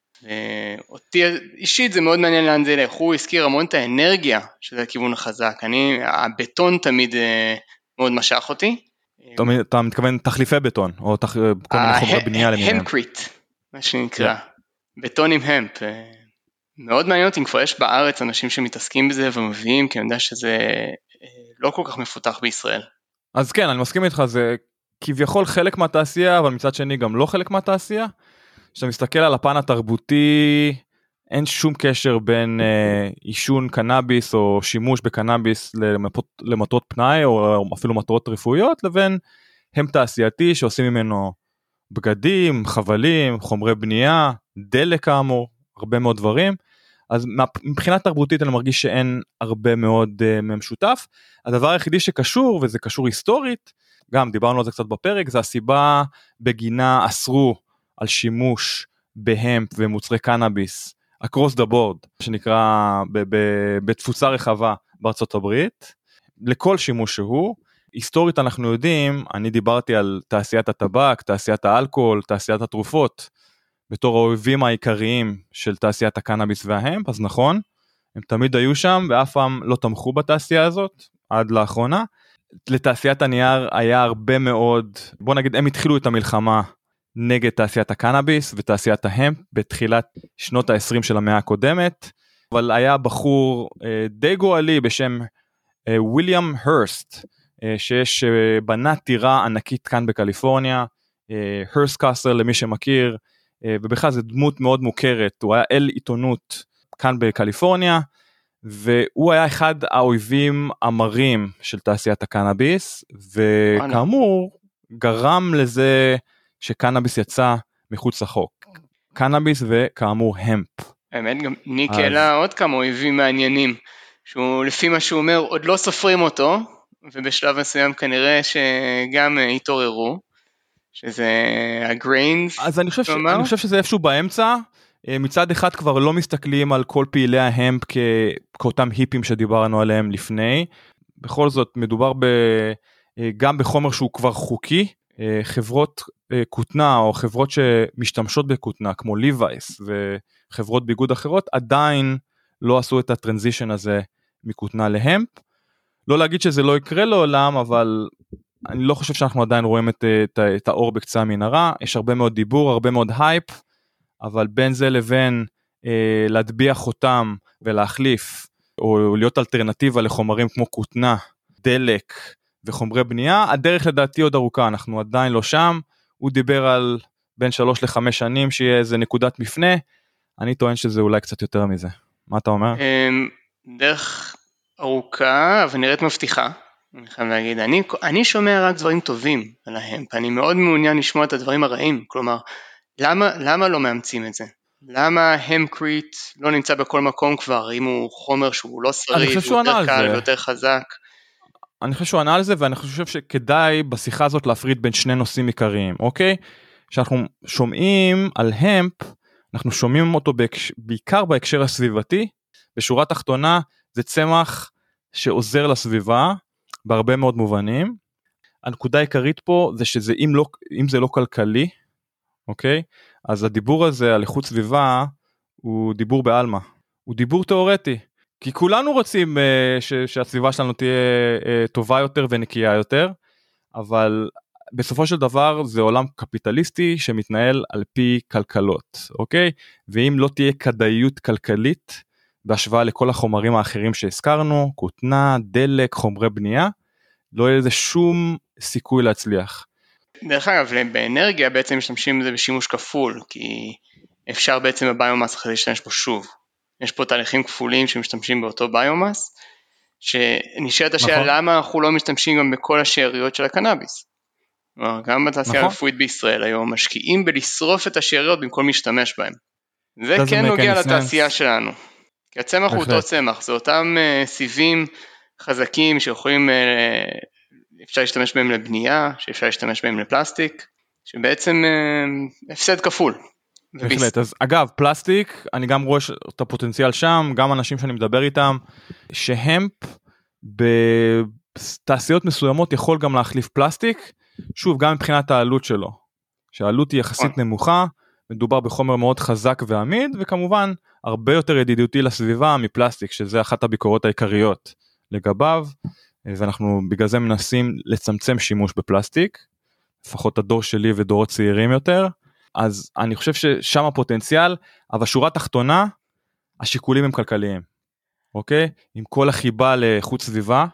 אותי אישית זה מאוד מעניין לאן זה ילך, הוא הזכיר המון את האנרגיה, שזה הכיוון החזק, אני, הבטון תמיד אה, מאוד משך אותי. אתה מתכוון תחליפי בטון, או תח... כל מיני חומרי בנייה למיניהם. המקריט, מה שנקרא. עם המפ. אה, מאוד מעניין אותי אם כבר יש בארץ אנשים שמתעסקים בזה ומביאים, כי אני יודע שזה אה, לא כל כך מפותח בישראל. אז כן, אני מסכים איתך, זה כביכול חלק מהתעשייה, אבל מצד שני גם לא חלק מהתעשייה. כשאתה מסתכל על הפן התרבותי, אין שום קשר בין אה, עישון קנאביס או שימוש בקנאביס למטרות, למטרות פנאי או אפילו מטרות רפואיות לבין הם תעשייתי שעושים ממנו בגדים, חבלים, חומרי בנייה, דלק כאמור, הרבה מאוד דברים. אז מבחינה תרבותית אני מרגיש שאין הרבה מאוד uh, ממשותף. הדבר היחידי שקשור, וזה קשור היסטורית, גם דיברנו על זה קצת בפרק, זה הסיבה בגינה אסרו על שימוש בהמפ ומוצרי קנאביס across the board, שנקרא בתפוצה רחבה בארצות הברית, לכל שימוש שהוא. היסטורית אנחנו יודעים, אני דיברתי על תעשיית הטבק, תעשיית האלכוהול, תעשיית התרופות, בתור האויבים העיקריים של תעשיית הקנאביס וההמפ, אז נכון, הם תמיד היו שם ואף פעם לא תמכו בתעשייה הזאת, עד לאחרונה. לתעשיית הנייר היה הרבה מאוד, בוא נגיד הם התחילו את המלחמה נגד תעשיית הקנאביס ותעשיית ההמפ בתחילת שנות ה-20 של המאה הקודמת, אבל היה בחור אה, די גואלי בשם אה, ויליאם הרסט, אה, שיש, אה, בנה טירה ענקית כאן בקליפורניה, הרסט אה, קאסל למי שמכיר, ובכלל זו דמות מאוד מוכרת, הוא היה אל עיתונות כאן בקליפורניה, והוא היה אחד האויבים המרים של תעשיית הקנאביס, וכאמור גרם לזה שקנאביס יצא מחוץ לחוק. קנאביס וכאמור המפ. האמת גם ניק העלה אז... עוד כמה אויבים מעניינים, שהוא לפי מה שהוא אומר עוד לא סופרים אותו, ובשלב מסוים כנראה שגם התעוררו, שזה הגריינס. אז אני חושב, ש... אני חושב שזה איפשהו באמצע. מצד אחד כבר לא מסתכלים על כל פעילי ההמפ כ... כאותם היפים שדיברנו עליהם לפני. בכל זאת מדובר ב... גם בחומר שהוא כבר חוקי. חברות כותנה או חברות שמשתמשות בכותנה כמו ליווייס וחברות ביגוד אחרות עדיין לא עשו את הטרנזישן הזה מכותנה להמפ. לא להגיד שזה לא יקרה לעולם אבל אני לא חושב שאנחנו עדיין רואים את, את, את האור בקצה המנהרה. יש הרבה מאוד דיבור הרבה מאוד הייפ אבל בין זה לבין אה, להטביע חותם ולהחליף או להיות אלטרנטיבה לחומרים כמו כותנה דלק וחומרי בנייה הדרך לדעתי עוד ארוכה אנחנו עדיין לא שם. הוא דיבר על בין שלוש לחמש שנים שיהיה איזה נקודת מפנה. אני טוען שזה אולי קצת יותר מזה. מה אתה אומר? אמ, דרך ארוכה אבל נראית מבטיחה אני חייב להגיד אני, אני שומע רק דברים טובים על ההמפ אני מאוד מעוניין לשמוע את הדברים הרעים כלומר למה, למה לא מאמצים את זה? למה המקריט לא נמצא בכל מקום כבר אם הוא חומר שהוא לא שריד, הוא יותר קל ויותר חזק? אני חושב שהוא ענה על זה ואני חושב שכדאי בשיחה הזאת להפריד בין שני נושאים עיקריים אוקיי? כשאנחנו שומעים על המפ אנחנו שומעים אותו. בעיקר בהקשר הסביבתי בשורה תחתונה זה צמח שעוזר לסביבה בהרבה מאוד מובנים. הנקודה העיקרית פה זה שזה אם לא אם זה לא כלכלי אוקיי אז הדיבור הזה על איכות סביבה הוא דיבור בעלמא הוא דיבור תיאורטי כי כולנו רוצים uh, ש, שהסביבה שלנו תהיה uh, טובה יותר ונקייה יותר, אבל בסופו של דבר זה עולם קפיטליסטי שמתנהל על פי כלכלות, אוקיי? ואם לא תהיה כדאיות כלכלית בהשוואה לכל החומרים האחרים שהזכרנו, כותנה, דלק, חומרי בנייה, לא יהיה לזה שום סיכוי להצליח. דרך אגב, באנרגיה בעצם משתמשים בזה בשימוש כפול, כי אפשר בעצם בביומאס אחרי להשתמש בו שוב. יש פה תהליכים כפולים שמשתמשים באותו ביומאס, שנשאלת השאלה נכון. למה אנחנו לא משתמשים גם בכל השאריות של הקנאביס. גם בתעשייה נכון. הרפואית בישראל היום משקיעים בלשרוף את השאריות במקום להשתמש בהם. זה כן נוגע לתעשייה שלנו. כי הצמח הוא אותו צמח, זה אותם uh, סיבים חזקים שיכולים, uh, אפשר להשתמש בהם לבנייה, שאפשר להשתמש בהם לפלסטיק, שבעצם uh, הפסד כפול. בהחלט אז אגב פלסטיק אני גם רואה את הפוטנציאל שם גם אנשים שאני מדבר איתם שהמפ בתעשיות מסוימות יכול גם להחליף פלסטיק שוב גם מבחינת העלות שלו שהעלות היא יחסית נכון. נמוכה מדובר בחומר מאוד חזק ועמיד וכמובן הרבה יותר ידידותי לסביבה מפלסטיק שזה אחת הביקורות העיקריות לגביו ואנחנו בגלל זה מנסים לצמצם שימוש בפלסטיק לפחות הדור שלי ודור הצעירים יותר. אז אני חושב ששם הפוטנציאל, אבל שורה תחתונה, השיקולים הם כלכליים, אוקיי? עם כל החיבה לאיכות סביבה,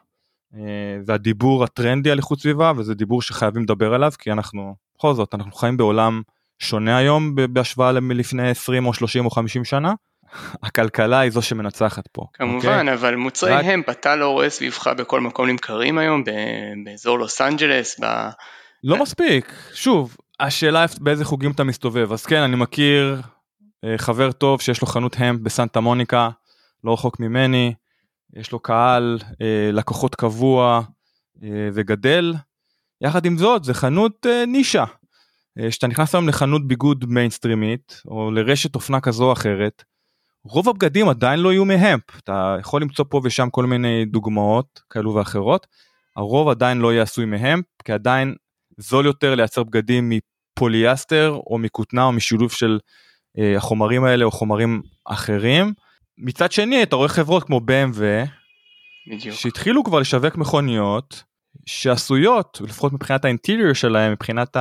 אה, והדיבור הטרנדי על איכות סביבה, וזה דיבור שחייבים לדבר עליו, כי אנחנו, בכל זאת, אנחנו חיים בעולם שונה היום בהשוואה לפני 20 או 30 או 50 שנה. הכלכלה היא זו שמנצחת פה. כמובן, אוקיי? אבל מוצרי רק... המפ אתה לא רואה סביבך בכל מקום נמכרים היום, באזור לוס אנג'לס, ב... לא מספיק, שוב, השאלה באיזה חוגים אתה מסתובב אז כן אני מכיר אה, חבר טוב שיש לו חנות המפ בסנטה מוניקה לא רחוק ממני יש לו קהל אה, לקוחות קבוע אה, וגדל יחד עם זאת זה חנות נישה. כשאתה נכנס היום לחנות ביגוד מיינסטרימית או לרשת אופנה כזו או אחרת רוב הבגדים עדיין לא יהיו מהמפ אתה יכול למצוא פה ושם כל מיני דוגמאות כאלו ואחרות הרוב עדיין לא יהיה עשוי מהמפ כי עדיין זול יותר לייצר בגדים פוליאסטר או מכותנה או משילוב של אה, החומרים האלה או חומרים אחרים. מצד שני אתה רואה חברות כמו BMW בדיוק. שהתחילו כבר לשווק מכוניות שעשויות לפחות מבחינת האינטיריור שלהם מבחינת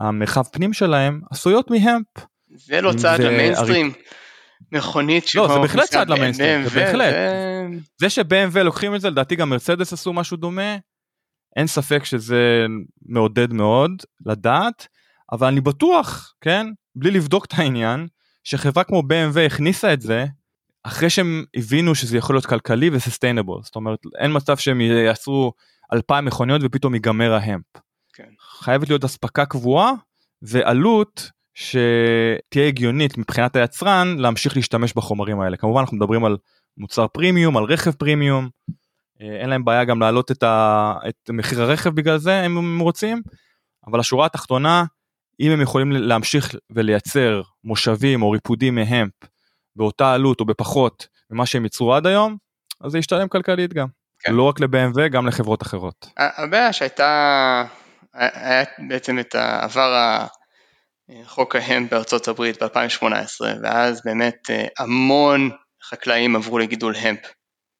המרחב פנים שלהם עשויות מהמפ. זה לא צעד למיינסטרים. מכונית לא זה בהחלט צעד למיינסטרים זה בהחלט זה שב-BMW לוקחים את זה לדעתי גם מרצדס עשו משהו דומה אין ספק שזה מעודד מאוד לדעת, אבל אני בטוח, כן, בלי לבדוק את העניין, שחברה כמו BMW הכניסה את זה, אחרי שהם הבינו שזה יכול להיות כלכלי וסוסטיינבול, זאת אומרת אין מצב שהם יעשו אלפיים מכוניות ופתאום ייגמר ההמפ. כן. חייבת להיות אספקה קבועה ועלות שתהיה הגיונית מבחינת היצרן להמשיך להשתמש בחומרים האלה. כמובן אנחנו מדברים על מוצר פרימיום, על רכב פרימיום, אה, אין להם בעיה גם להעלות את, ה, את מחיר הרכב בגלל זה אם הם רוצים, אבל השורה התחתונה, אם הם יכולים להמשיך ולייצר מושבים או ריפודים מהמפ באותה עלות או בפחות ממה שהם ייצרו עד היום, אז זה ישתלם כלכלית גם. כן. לא רק ל-BMW, גם לחברות אחרות. הבעיה שהייתה, היה בעצם את העבר חוק ההמפ בארצות הברית ב-2018, ואז באמת אה, המון חקלאים עברו לגידול המפ.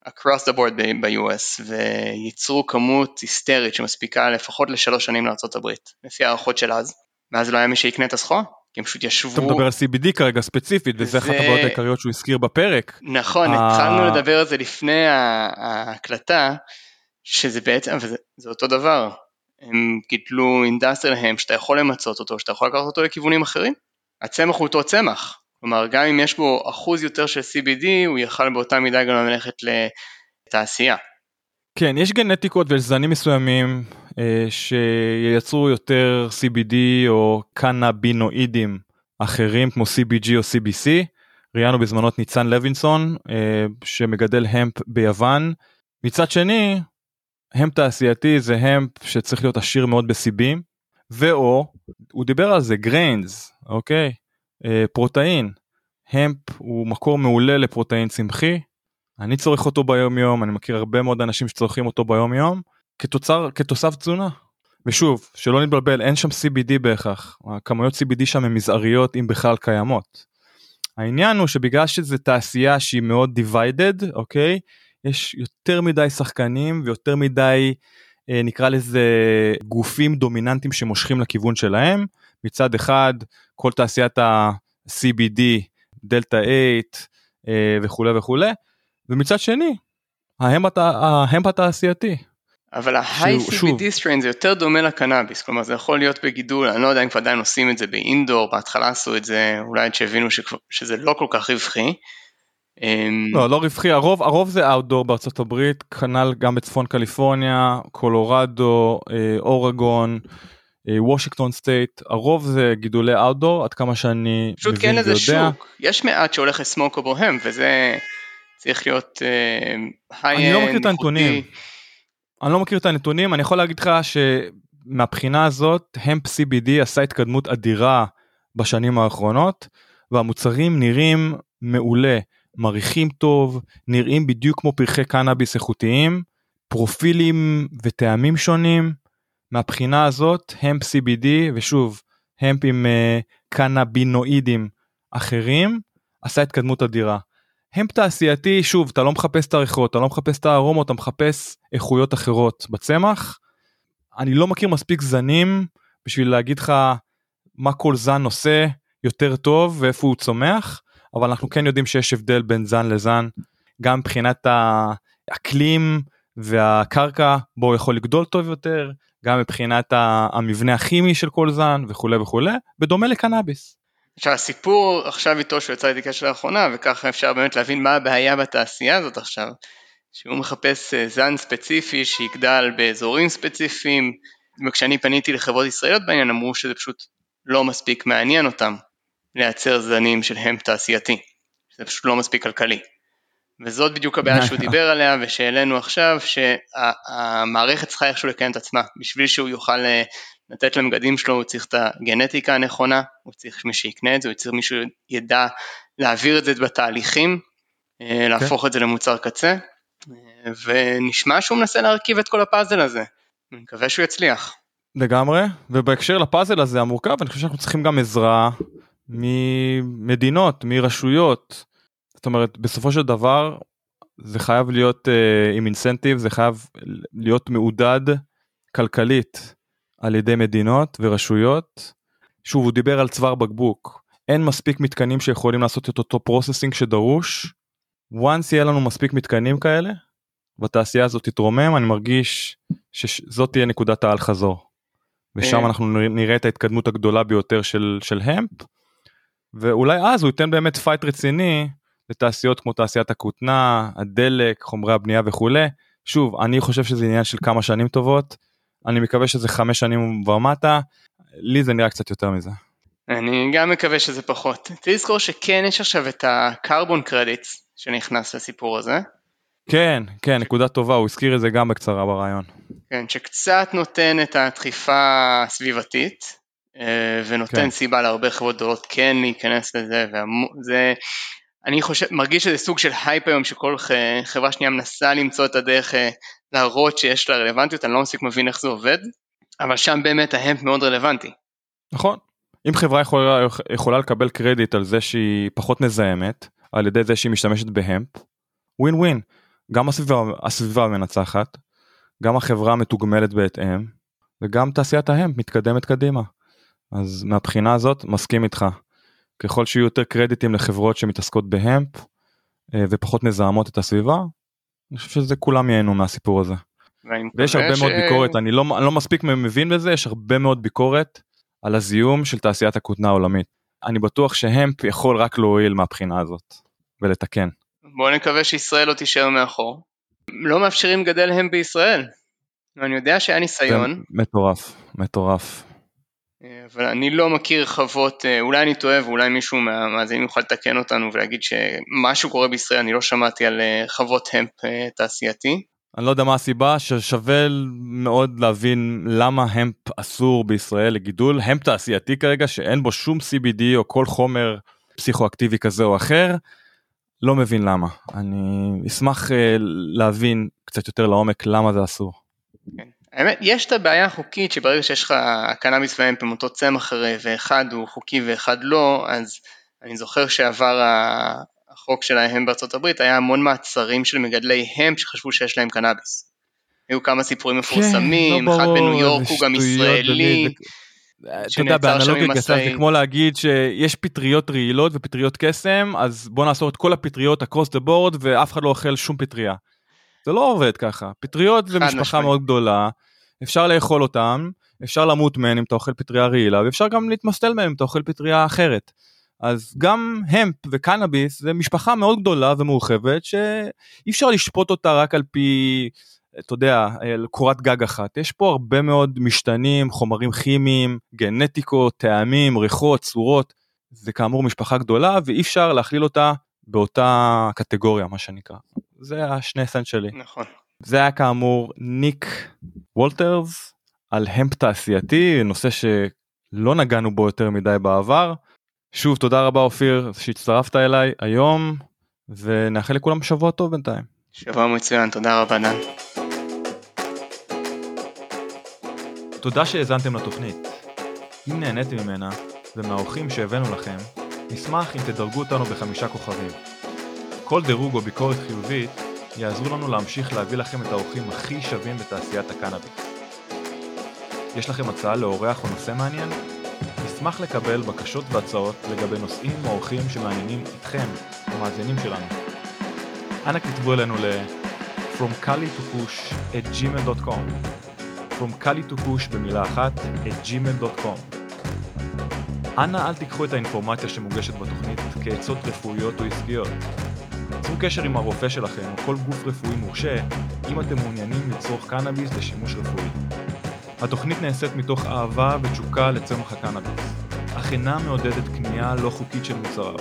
across the board ב-US וייצרו כמות היסטרית שמספיקה לפחות לשלוש שנים לארה"ב לפי הערכות של אז ואז לא היה מי שיקנה את הסחורה כי הם פשוט ישבו. אתה מדבר על CBD כרגע ספציפית וזה אחת הבעיות העיקריות שהוא הזכיר בפרק. נכון התחלנו לדבר על זה לפני ההקלטה שזה בעצם זה אותו דבר הם גידלו אינדסטריאל הם שאתה יכול למצות אותו שאתה יכול לקחת אותו לכיוונים אחרים הצמח הוא אותו צמח כלומר, גם אם יש בו אחוז יותר של CBD, הוא יכל באותה מידה גם ללכת לתעשייה. כן, יש גנטיקות ויש זנים מסוימים אה, שייצרו יותר CBD או קנאבינואידים אחרים כמו CBG או CBC. ראיינו בזמנו את ניצן לוינסון אה, שמגדל המפ ביוון. מצד שני, המפ תעשייתי זה המפ שצריך להיות עשיר מאוד בסיבים, ואו, הוא דיבר על זה, גריינס, אוקיי? אה, פרוטאין. המפ הוא מקור מעולה לפרוטאין צמחי. אני צורך אותו ביום יום, אני מכיר הרבה מאוד אנשים שצורכים אותו ביום יום, כתוצר, כתוסף תזונה. ושוב, שלא נתבלבל, אין שם CBD בהכרח, הכמויות CBD שם הן מזעריות אם בכלל קיימות. העניין הוא שבגלל שזה תעשייה שהיא מאוד divided, אוקיי? יש יותר מדי שחקנים ויותר מדי, אה, נקרא לזה, גופים דומיננטיים שמושכים לכיוון שלהם. מצד אחד, כל תעשיית ה-CBD, דלתא 8 אה, וכולי וכולי, ומצד שני, ההמפ התעשייתי. אבל ה-high CBD strain זה יותר דומה לקנאביס, כלומר זה יכול להיות בגידול, אני לא יודע אם כבר עדיין עושים את זה באינדור, בהתחלה עשו את זה, אולי עד שהבינו שזה לא כל כך רווחי. לא, לא רווחי, הרוב, הרוב זה אאוטדור בארצות הברית, כנ"ל גם בצפון קליפורניה, קולורדו, אה, אורגון, אה, וושינגטון סטייט, הרוב זה גידולי אאוטדור, עד כמה שאני פשוט כן איזה שוק, יש מעט שהולך לסמוקו הם, וזה צריך להיות היי-אנד, אני לא מכיר את הנתונים, אני לא מכיר את הנתונים, אני יכול להגיד לך שמבחינה הזאת, המפ CBD עשה התקדמות אדירה בשנים האחרונות, והמוצרים נראים מעולה, מריחים טוב, נראים בדיוק כמו פרחי קנאביס איכותיים, פרופילים וטעמים שונים. מהבחינה הזאת המפ CBD ושוב המפ עם uh, קנאבינואידים אחרים עשה התקדמות אדירה. המפ תעשייתי שוב אתה לא מחפש את הריחות אתה לא מחפש את הארומות אתה מחפש איכויות אחרות בצמח. אני לא מכיר מספיק זנים בשביל להגיד לך מה כל זן עושה יותר טוב ואיפה הוא צומח אבל אנחנו כן יודעים שיש הבדל בין זן לזן. גם מבחינת האקלים והקרקע בו הוא יכול לגדול טוב יותר גם מבחינת המבנה הכימי של כל זן וכולי וכולי, בדומה לקנאביס. עכשיו הסיפור עכשיו איתו שהוא יצא איתי קשר לאחרונה וככה אפשר באמת להבין מה הבעיה בתעשייה הזאת עכשיו, שהוא מחפש אה, זן ספציפי שיגדל באזורים ספציפיים, וכשאני פניתי לחברות ישראליות בעניין אמרו שזה פשוט לא מספיק מעניין אותם לייצר זנים של הם תעשייתי, זה פשוט לא מספיק כלכלי. וזאת בדיוק הבעיה שהוא דיבר עליה ושהעלינו עכשיו שהמערכת צריכה איכשהו לקיים את עצמה בשביל שהוא יוכל אה, לתת למגדים שלו הוא צריך את הגנטיקה הנכונה, הוא צריך מי שיקנה את זה, הוא צריך מישהו ידע להעביר את זה בתהליכים. אה, אוקיי. להפוך את זה למוצר קצה ונשמע שהוא מנסה להרכיב את כל הפאזל הזה, אני מקווה שהוא יצליח. לגמרי ובהקשר לפאזל הזה המורכב אני חושב שאנחנו צריכים גם עזרה ממדינות מרשויות זאת אומרת בסופו של דבר זה חייב להיות uh, עם אינסנטיב זה חייב להיות מעודד כלכלית על ידי מדינות ורשויות. שוב הוא דיבר על צוואר בקבוק אין מספיק מתקנים שיכולים לעשות את אותו פרוססינג שדרוש. once יהיה לנו מספיק מתקנים כאלה והתעשייה הזאת תתרומם אני מרגיש שזאת תהיה נקודת האל חזור. ושם אה. אנחנו נראה את ההתקדמות הגדולה ביותר של של המפ. ואולי אז הוא ייתן באמת פייט רציני לתעשיות כמו תעשיית הכותנה, הדלק, חומרי הבנייה וכולי. שוב, אני חושב שזה עניין של כמה שנים טובות, אני מקווה שזה חמש שנים ומטה, לי זה נראה קצת יותר מזה. אני גם מקווה שזה פחות. תזכור שכן יש עכשיו את ה-carbon credits שנכנס לסיפור הזה, כן, כן, נקודה טובה, הוא הזכיר את זה גם בקצרה ברעיון. כן, שקצת נותן את הדחיפה הסביבתית, ונותן כן. סיבה להרבה חברות גדולות כן להיכנס לזה, וזה, אני חושב, מרגיש שזה סוג של הייפ היום שכל חברה שנייה מנסה למצוא את הדרך אה, להראות שיש לה רלוונטיות, אני לא מספיק מבין איך זה עובד, אבל שם באמת ההמפ מאוד רלוונטי. נכון, אם חברה יכולה, יכולה לקבל קרדיט על זה שהיא פחות מזהמת, על ידי זה שהיא משתמשת בהמפ, ווין ווין, גם הסביבה, הסביבה מנצחת, גם החברה מתוגמלת בהתאם, וגם תעשיית ההמפ מתקדמת קדימה. אז מהבחינה הזאת מסכים איתך. ככל שיהיו יותר קרדיטים לחברות שמתעסקות בהמפ אה, ופחות מזהמות את הסביבה, אני חושב שזה כולם ייהנו מהסיפור הזה. ויש הרבה ש... מאוד ביקורת, אני לא, אני לא מספיק מבין בזה, יש הרבה מאוד ביקורת על הזיהום של תעשיית הכותנה העולמית. אני בטוח שהמפ יכול רק להועיל מהבחינה הזאת ולתקן. בוא נקווה שישראל לא תישאר מאחור. לא מאפשרים לגדל המפ בישראל. אני יודע שהיה ניסיון. מטורף, מטורף. אבל אני לא מכיר חוות, אה, אולי אני טועה ואולי מישהו מהמאזינים יוכל לתקן אותנו ולהגיד שמשהו קורה בישראל, אני לא שמעתי על אה, חוות המפ אה, תעשייתי. אני לא יודע מה הסיבה, ששווה מאוד להבין למה המפ אסור בישראל לגידול, המפ תעשייתי כרגע שאין בו שום CBD או כל חומר פסיכואקטיבי כזה או אחר, לא מבין למה. אני אשמח להבין קצת יותר לעומק למה זה אסור. כן. האמת, יש את הבעיה החוקית שברגע שיש לך קנאביס והמפ עם אותו צמח הרי ואחד הוא חוקי ואחד לא, אז אני זוכר שעבר החוק של ההמפ בארצות הברית, היה המון מעצרים של מגדלי המפ שחשבו שיש להם קנאביס. היו כמה סיפורים כן, מפורסמים, לא אחד בניו יורק הוא גם ישראלי. אתה יודע, באנלוגיה גסה זה כמו להגיד שיש פטריות רעילות ופטריות קסם, אז בוא נאסור את כל הפטריות across the board ואף אחד לא אוכל שום פטריה. זה לא עובד ככה. פטריות זה משפחה משמעי. מאוד גדולה, אפשר לאכול אותם, אפשר למות מהן אם אתה אוכל פטריה רעילה, ואפשר גם להתמסטל מהן אם אתה אוכל פטריה אחרת. אז גם המפ וקנאביס זה משפחה מאוד גדולה ומורחבת שאי אפשר לשפוט אותה רק על פי, אתה יודע, קורת גג אחת. יש פה הרבה מאוד משתנים, חומרים כימיים, גנטיקות, טעמים, ריחות, צורות. זה כאמור משפחה גדולה ואי אפשר להכליל אותה באותה קטגוריה מה שנקרא. זה השני סנט שלי. נכון. זה היה כאמור ניק וולטרס על המפ תעשייתי, נושא שלא נגענו בו יותר מדי בעבר. שוב תודה רבה אופיר שהצטרפת אליי היום ונאחל לכולם שבוע טוב בינתיים. שבוע מצוין, תודה רבה דן. תודה שהאזנתם לתוכנית. אם נהניתם ממנה ומהאורחים שהבאנו לכם, נשמח אם תדרגו אותנו בחמישה כוכבים. כל דירוג או ביקורת חיובית יעזרו לנו להמשיך להביא לכם את האורחים הכי שווים בתעשיית הקנאביס. יש לכם הצעה לאורח או נושא מעניין? נשמח לקבל בקשות והצעות לגבי נושאים או אורחים שמעניינים אתכם, המאזינים שלנו. אנא כתבו אלינו ל- From Kali to Push at gmail.com From Kali to Push במילה אחת at gmail.com אנא אל תיקחו את האינפורמציה שמוגשת בתוכנית כעצות רפואיות או עסקיות. צרו קשר עם הרופא שלכם או כל גוף רפואי מורשה אם אתם מעוניינים לצרוך קנאביס לשימוש רפואי. התוכנית נעשית מתוך אהבה ותשוקה לצמח הקנאביס, אך אינה מעודדת קנייה לא חוקית של מוצריו.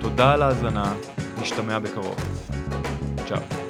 תודה על ההאזנה, נשתמע בקרוב. צ'או.